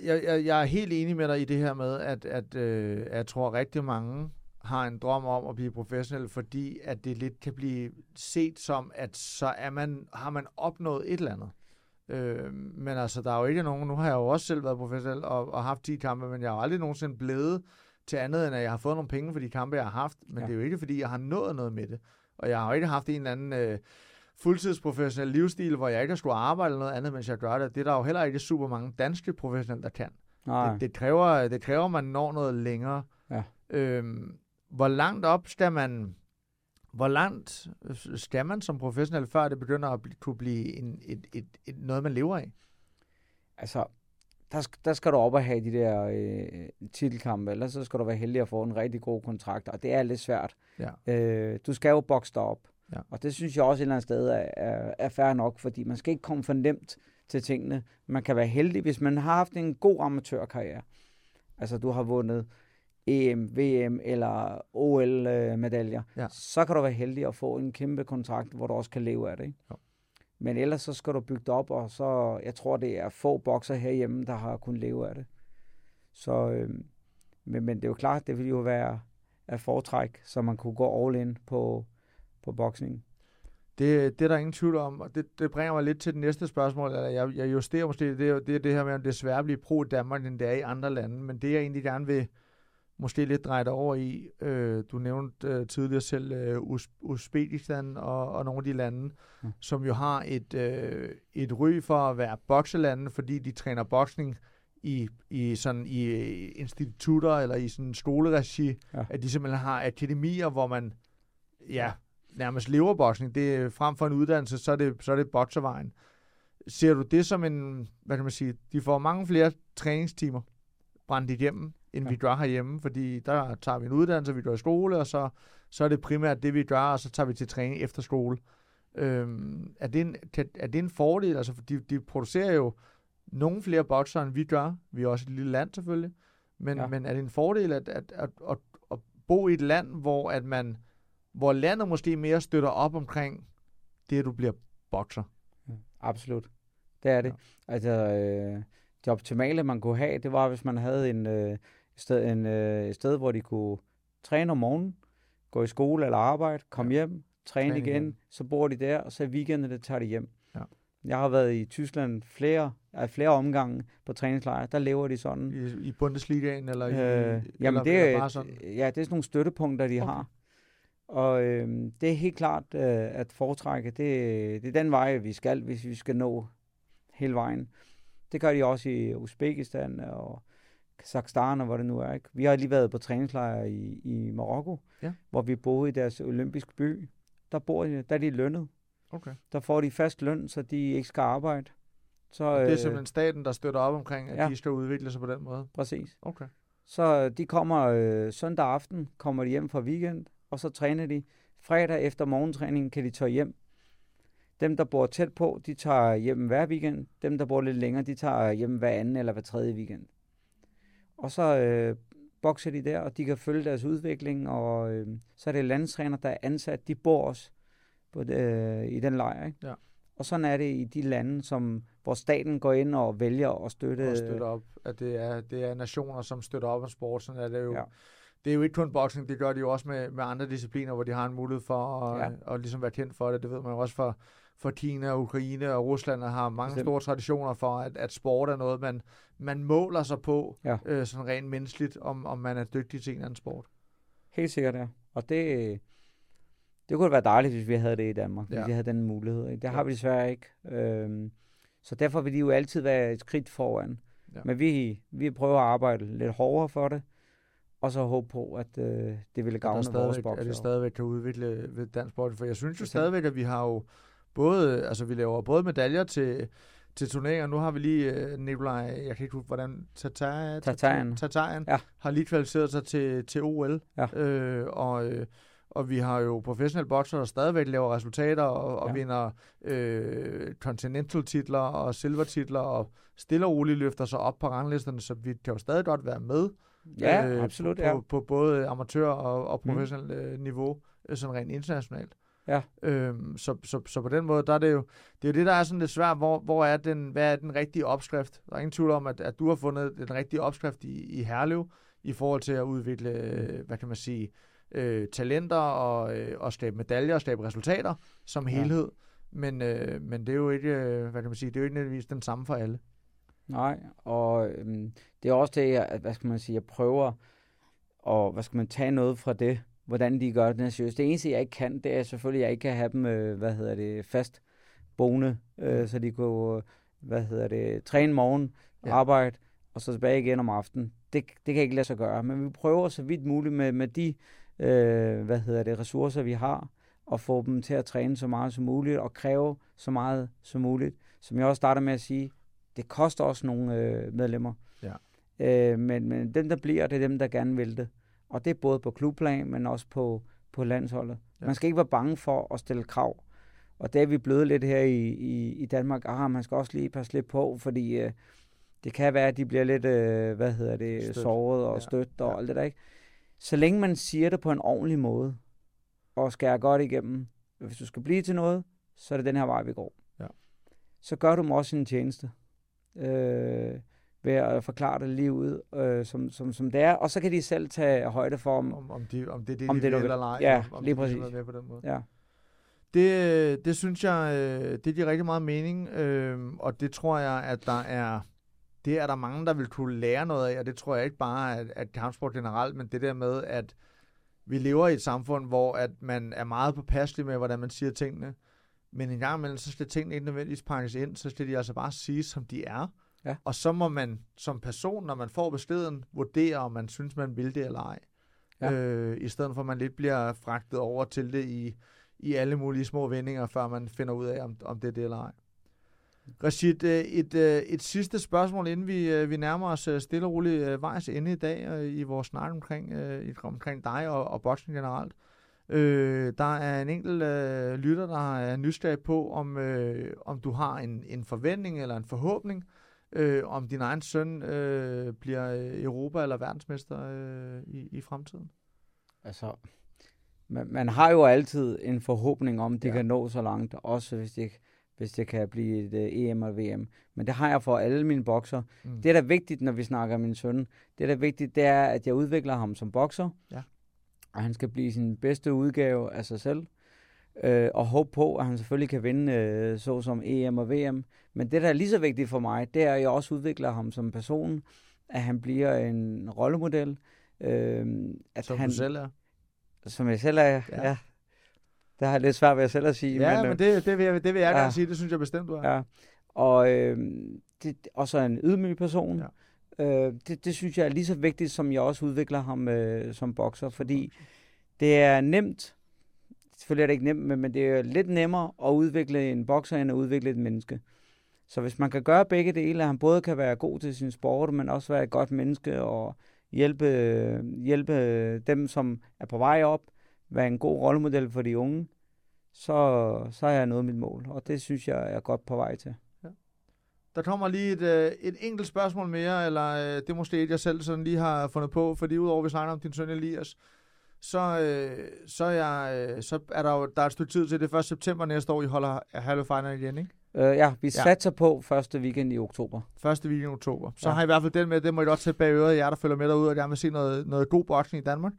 jeg, jeg, jeg er helt enig med dig i det her med, at, at øh, jeg tror rigtig mange har en drøm om at blive professionel, fordi at det lidt kan blive set som, at så er man, har man opnået et eller andet. Øh, men altså, der er jo ikke nogen, nu har jeg jo også selv været professionel og, og haft 10 kampe, men jeg har aldrig nogensinde blevet til andet, end at jeg har fået nogle penge for de kampe, jeg har haft, men ja. det er jo ikke, fordi jeg har nået noget med det. Og jeg har jo ikke haft en eller anden øh, fuldtidsprofessionel livsstil, hvor jeg ikke har skulle arbejde eller noget andet, mens jeg gør det. Det er der jo heller ikke super mange danske professionelle, der kan. Nej. Det, det, kræver, det kræver, at man når noget længere. Ja. Øhm, hvor langt op skal man hvor langt skal man som professionel, før det begynder at blive, kunne blive en, et, et, et, noget, man lever af? Altså, der, der skal du op og have de der øh, titelkampe, eller så skal du være heldig at få en rigtig god kontrakt, og det er lidt svært. Ja. Øh, du skal jo bokse dig op, ja. og det synes jeg også et eller andet sted er, er, er fair nok, fordi man skal ikke komme for nemt til tingene. Man kan være heldig, hvis man har haft en god amatørkarriere. Altså, du har vundet EM, VM eller OL-medaljer, ja. så kan du være heldig at få en kæmpe kontrakt, hvor du også kan leve af det. Ikke? Ja. Men ellers så skal du bygge det op, og så, jeg tror, det er få bokser herhjemme, der har kunnet leve af det. Så, øh, men, men det er jo klart, det vil jo være at foretræk, så man kunne gå all in på, på boksning. Det, det er der ingen tvivl om, og det, det bringer mig lidt til det næste spørgsmål. Eller jeg, jeg justerer måske, det, det er det her med, om det er svært at blive pro i Danmark, end det er i andre lande. Men det, jeg egentlig gerne vil måske lidt dreje over i, øh, du nævnte øh, tidligere selv øh, Uz- Uzbekistan og, og nogle af de lande, mm. som jo har et, øh, et ry for at være bokselande, fordi de træner boksning i, i sådan i institutter eller i sådan skoleregi, ja. at de simpelthen har akademier, hvor man ja, nærmest lever boksning. Det frem for en uddannelse, så er det, så er det boksevejen. Ser du det som en, hvad kan man sige, de får mange flere træningstimer brændt igennem, end ja. vi gør herhjemme, fordi der tager vi en uddannelse, vi går i skole, og så, så er det primært det, vi gør, og så tager vi til træning efter skole. Øhm, er, det en, er det en fordel? Altså, de, de producerer jo nogle flere bokser, end vi gør. Vi er også et lille land selvfølgelig. Men, ja. men er det en fordel at, at, at, at, at bo i et land, hvor at man hvor landet måske mere støtter op omkring det, at du bliver bokser? Ja, absolut. Det er det. Ja. Altså, øh, det optimale, man kunne have, det var, hvis man havde en, øh, sted, en, øh, et sted, hvor de kunne træne om morgenen, gå i skole eller arbejde, komme ja. hjem, træne, træne igen, igen, så bor de der, og så i weekenderne tager de hjem. Ja. Jeg har været i Tyskland flere, af flere omgange på træningslejre, der lever de sådan. I, i Bundesligaen eller i øh, jamen eller, det, eller bare sådan? Ja, det er sådan nogle støttepunkter, de okay. har. Og øh, det er helt klart øh, at foretrække. Det, det er den vej, vi skal, hvis vi skal nå hele vejen. Det gør de også i Uzbekistan og Kazakhstan og hvor det nu er. Ikke? Vi har lige været på træningslejr i, i Marokko, ja. hvor vi boede i deres olympiske by. Der, bor de, der er de lønnet. Okay. Der får de fast løn, så de ikke skal arbejde. Så, og det er øh, simpelthen staten, der støtter op omkring, at ja. de skal udvikle sig på den måde? Præcis. Okay. Så de kommer øh, søndag aften, kommer de hjem fra weekend, og så træner de. Fredag efter morgentræningen kan de tage hjem. Dem, der bor tæt på, de tager hjem hver weekend. Dem, der bor lidt længere, de tager hjem hver anden eller hver tredje weekend. Og så øh, bokser de der, og de kan følge deres udvikling, og øh, så er det landstræner, der er ansat. De bor også på øh, i den lejr. Ikke? Ja. Og sådan er det i de lande, som, hvor staten går ind og vælger at støtte... Og støtte op. At det er, det er nationer, som støtter op om sport. Sådan er det jo. Ja. Det er jo ikke kun boksning, det gør de jo også med, med andre discipliner, hvor de har en mulighed for at, ja. at, at ligesom være kendt for det. Det ved man jo også for, for Kina, Ukraine og Rusland har mange Bestemt. store traditioner for, at, at sport er noget, man, man måler sig på, ja. øh, sådan rent menneskeligt, om, om man er dygtig til en eller anden sport. Helt sikkert, ja. Og det, det kunne være dejligt, hvis vi havde det i Danmark, ja. hvis vi havde den mulighed. Det har ja. vi desværre ikke. Øhm, så derfor vil de jo altid være et skridt foran. Ja. Men vi, vi prøver at arbejde lidt hårdere for det, og så håbe på, at øh, det ville gavne vores bokser. At det stadigvæk kan udvikle ved dansk sport. For jeg synes jo stadigvæk, at vi har jo både, altså vi laver både medaljer til, til turneringer. Nu har vi lige uh, Nikolaj, jeg kan ikke huske, hvordan Tatar, Tatarian, Tatarian ja. har lige kvalificeret sig til, til OL. Ja. Øh, og, øh, og vi har jo professionelle bokser, der stadigvæk laver resultater og, og ja. vinder øh, continental-titler og silver-titler og stille og roligt løfter sig op på ranglisterne, så vi kan jo stadig godt være med. Ja, øh, absolut. På, ja. på, på både amatør- og, og professionelt mm. niveau, sådan rent internationalt. Ja. Øhm, så, så, så på den måde, der er det jo det, er jo det der er sådan lidt svært, hvor, hvor er den, hvad er den rigtige opskrift? Der er ingen tvivl om, at, at du har fundet den rigtige opskrift i, i Herlev, i forhold til at udvikle, øh, hvad kan man sige, øh, talenter og, øh, og skabe medaljer og skabe resultater som Ja. helhed. Men, øh, men det er jo ikke, øh, hvad kan man sige, det er jo ikke nødvendigvis den samme for alle. Nej, og øhm, det er også det, at, hvad skal man sige, jeg prøver at, hvad skal man tage noget fra det, hvordan de gør det seriøst. Det eneste, jeg ikke kan, det er selvfølgelig, at jeg ikke kan have dem, øh, hvad hedder det, fast boende, øh, så de kunne, øh, hvad hedder det, træne morgen, Ja. ja. arbejde, og så tilbage igen om aftenen. Det, det kan ikke lade sig gøre, men vi prøver så vidt muligt med, med de, øh, hvad hedder det, ressourcer, vi har, at få dem til at træne så meget som muligt, og kræve så meget som muligt. Som jeg også starter med at sige, det koster også nogle øh, medlemmer. Ja. Øh, men, men dem, der bliver, det er dem, der gerne vil det. Og det er både på klubplan, men også på, på landsholdet. Ja. Man skal ikke være bange for at stille krav. Og det er vi blevet lidt her i, i, i Danmark. Ah, man skal også lige passe lidt på, fordi øh, det kan være, at de bliver lidt, øh, hvad hedder det, Stødt. såret og Ja. stødt og Ja. alt det der, ikke? Så længe man siger det på en ordentlig måde, og skærer godt igennem, hvis du skal blive til noget, så er det den her vej, vi går. Ja. Så gør du dem også en tjeneste. Øh, ved at forklare det lige ud, øh, som, som, som det er. Og så kan de selv tage højde for, om, Om, om, de, om det er det, Om de det, vil eller ej. Ja, om, om lige de præcis. med på den måde. ja, Det, det synes jeg, øh, det giver rigtig meget mening, øh, og det tror jeg, at der er, det er der mange, der vil kunne lære noget af, og det tror jeg ikke bare, at, at kampsport generelt, men det der med, at vi lever i et samfund, hvor at man er meget påpasselig med, hvordan man siger tingene, men en gang imellem, så skal tingene ikke nødvendigvis pakkes ind, så skal de altså bare sige, som de er. Ja. Og så må man som person, når man får beskeden, vurdere, om man synes, man vil det eller ej. Ja. Øh, I stedet for, at man lidt bliver fragtet over til det i, i alle mulige små vendinger, før man finder ud af, om, om det er det eller ej. Rashid, øh, et, øh, et sidste spørgsmål, inden vi, øh, vi nærmer os stille og roligt vejs ende i dag i vores snak omkring, omkring dig og, og boxing generelt. Øh, der er en enkelt øh, lytter, der er nysgerrig på, om, øh, om du har en, en forventning eller en forhåbning, øh, om din egen søn øh, bliver øh, Europa- eller verdensmester øh, i, i fremtiden. altså, man, man har jo altid en forhåbning om, at de Ja. kan nå så langt, også hvis det, hvis det kan blive et uh, EM og VM. Men det har jeg for alle mine bokser. Mm. Det, der er vigtigt, når vi snakker om min søn, det, der er vigtigt, det er, at jeg udvikler ham som bokser. Ja. Og han skal blive sin bedste udgave af sig selv. Øh, og håbe på, at han selvfølgelig kan vinde øh, så som EM og VM. Men det, der er lige så vigtigt for mig, det er, at jeg også udvikler ham som person. At han bliver en rollemodel. Øh, at Som han, du selv er. Som jeg selv er, Ja. ja. Det har jeg lidt svært ved at selv at sige. Ja, men, øh, men det, det, vil jeg, det vil jeg ja. gerne sige. Det synes jeg bestemt, du er. Ja, og, øh, det, og så en ydmyg person. Ja. Øh, det, det synes jeg er lige så vigtigt, som jeg også udvikler ham øh, som bokser, fordi det er nemt, selvfølgelig er det ikke nemt, men, men det er lidt nemmere at udvikle en bokser, end at udvikle et menneske. Så hvis man kan gøre begge dele, at han både kan være god til sin sport, men også være et godt menneske og hjælpe, hjælpe dem, som er på vej op, være en god rollemodel for de unge, så, så har jeg nået mit mål, og det synes jeg er godt på vej til. Der kommer lige et, øh, et enkelt spørgsmål mere, eller øh, det er måske et, jeg selv sådan lige har fundet på, fordi udover at vi snakker om din søn Elias, så, øh, så, jeg, øh, så er der jo der er et stykke tid til det 1. september næste år, I holder Hallo Final igen, ikke? Øh, ja, vi Ja. satser på første weekend i oktober. Første weekend i oktober. Så ja. Har I i hvert fald den med, det må I godt tage bag øret, jer der følger med derude, og gerne vil se noget, noget god boxing i Danmark.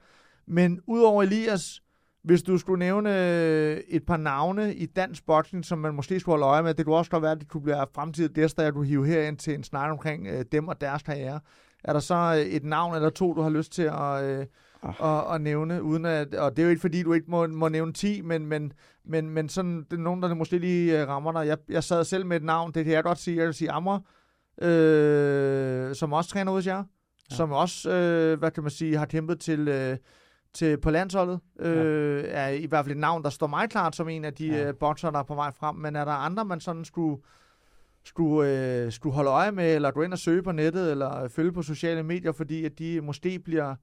Men udover Elias, hvis du skulle nævne øh, et par navne i dansk boxing, som man måske skulle holde øje med, det kunne også godt være, at det kunne blive fremtidige gæster, at du hive herind til en snak omkring øh, dem og deres karriere. Er der så øh, et navn eller to, du har lyst til at, øh, at, at nævne, uden at, og det er jo ikke fordi, du ikke må, må nævne 10, men, men, men, men sådan, det er nogen, der måske lige øh, rammer dig. Jeg, jeg sad selv med et navn, det kan jeg godt sige, jeg vil sige Amra, øh, som også træner hos jer, ja. Ja. som også, øh, hvad kan man sige, har kæmpet til, øh, til på landsholdet, øh, er i hvert fald et navn, der står meget klart som en af de Ja. øh, boxer, der er på vej frem, men er der andre, man sådan skulle, skulle, øh, skulle holde øje med, eller gå ind og søge på nettet, eller følge på sociale medier, fordi at de måske bliver,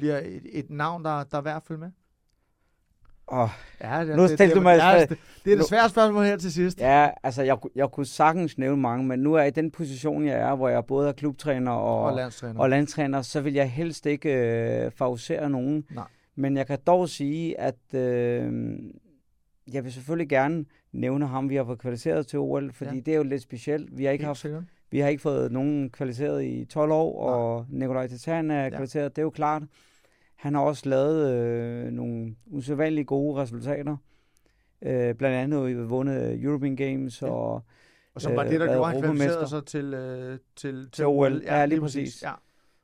bliver et, et navn, der, der er værd at følge med? Oh, Ja, det, Nu det, det, du mig et ja, svært- det, det er det svære spørgsmål her til sidst. ja, altså jeg, jeg kunne sagtens nævne mange, men nu er jeg i den position, jeg er, hvor jeg både er klubtræner og, Og landstræner. og landstræner, så vil jeg helst ikke øh, favorisere nogen. Nej. Men jeg kan dog sige, at øh, jeg vil selvfølgelig gerne nævne ham, vi har fået kvalificeret til OL, fordi Ja. det er jo lidt specielt. Vi har ikke Helt haft sikkert. vi har ikke fået nogen kvalificeret i 12 år, Nej. og Nikolaj Titan er Ja. kvalificeret, det er jo klart. Han har også lavet øh, nogle usædvanligt gode resultater. Øh, blandt andet vundet European Games Ja. og Og som var øh, det, der været gjorde, at han kvalificerede sig til, øh, til, Til OL. Ja, lige præcis. Ja.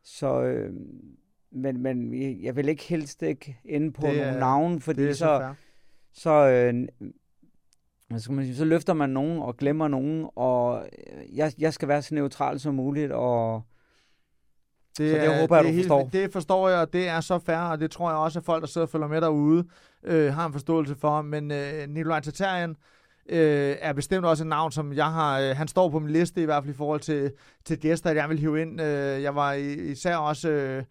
så øh, men, men jeg- vil ikke helst ikke inde på Det nogle navne, fordi Det så så, fair. så, øh, skal man sige, så løfter man nogen og glemmer nogen, og øh, jeg, jeg skal være så neutral som muligt, og Det, Så det er- håber jeg, det du helt- forstår. Det forstår jeg, og det er så fair, og det tror jeg også, at folk, der sidder og følger med derude, øh, har en forståelse for. Men øh, Nikolaj Tatarian øh, er bestemt også et navn, som jeg har... Øh, han står på min liste, i hvert fald i forhold til, til gæster, jeg vil hive ind. Øh, jeg var især også... Øh,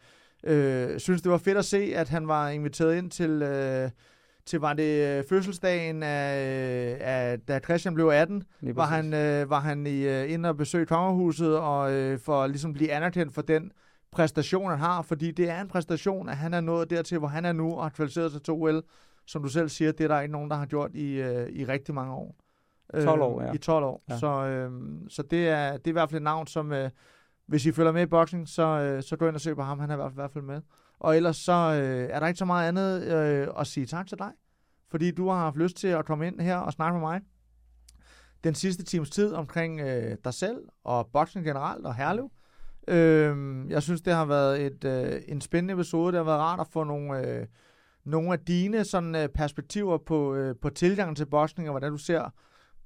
øh, synes, det var fedt at se, at han var inviteret ind til... Øh, til var det øh, fødselsdagen af, øh, af, da Christian blev 18, lige var han, øh, var han i, øh, inde og besøge kongehuset, og øh, for at ligesom blive anerkendt for den præstation, han har, fordi det er en præstation, at han er nået dertil, hvor han er nu, og har kvalificeret sig til OL. Som du selv siger, det er der ikke nogen, der har gjort i, øh, i rigtig mange år. 12 år, ja. I 12 år. Ja. Så, øh, så det, er, det er i hvert fald et navn, som øh, hvis I følger med i boxing, så, øh, så gå ind og søg på ham. Han er i hvert fald, i hvert fald med. Og ellers så øh, er der ikke så meget andet øh, at sige tak til dig, fordi du har haft lyst til at komme ind her og snakke med mig den sidste times tid omkring øh, dig selv og boxing generelt og Herlev. Øh, jeg synes, det har været et, øh, en spændende episode. Det har været rart at få nogle, øh, nogle af dine sådan, øh, perspektiver på, øh, på tilgangen til boksning og hvordan du ser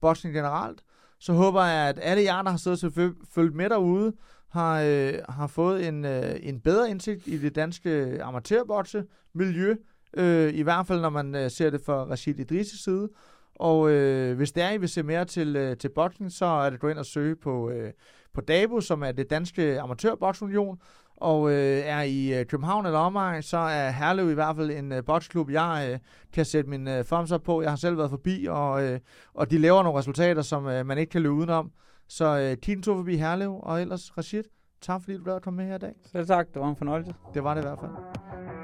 boksning generelt. Så håber jeg, at alle jer, der har siddet og følt med derude, har, øh, har fået en, øh, en bedre indsigt i det danske amatørbokse-miljø. Øh, I hvert fald, når man øh, ser det fra Rashid Idris' side. Og øh, hvis der er, I vil se mere til, øh, til boxing, så er det gå ind og søge på, øh, på DABU, som er det danske amatørbokseunion. Og øh, er I øh, København eller omegn, så er Herlev i hvert fald en øh, boksklub, jeg øh, kan sætte min øh, thumbs up på. Jeg har selv været forbi, og, øh, og de laver nogle resultater, som øh, man ikke kan løbe udenom. Så øh, kig en tur forbi Herlev, og ellers Rashid, tak fordi du gad at komme med her i dag. Selv tak, det var en fornøjelse. Det var det i hvert fald.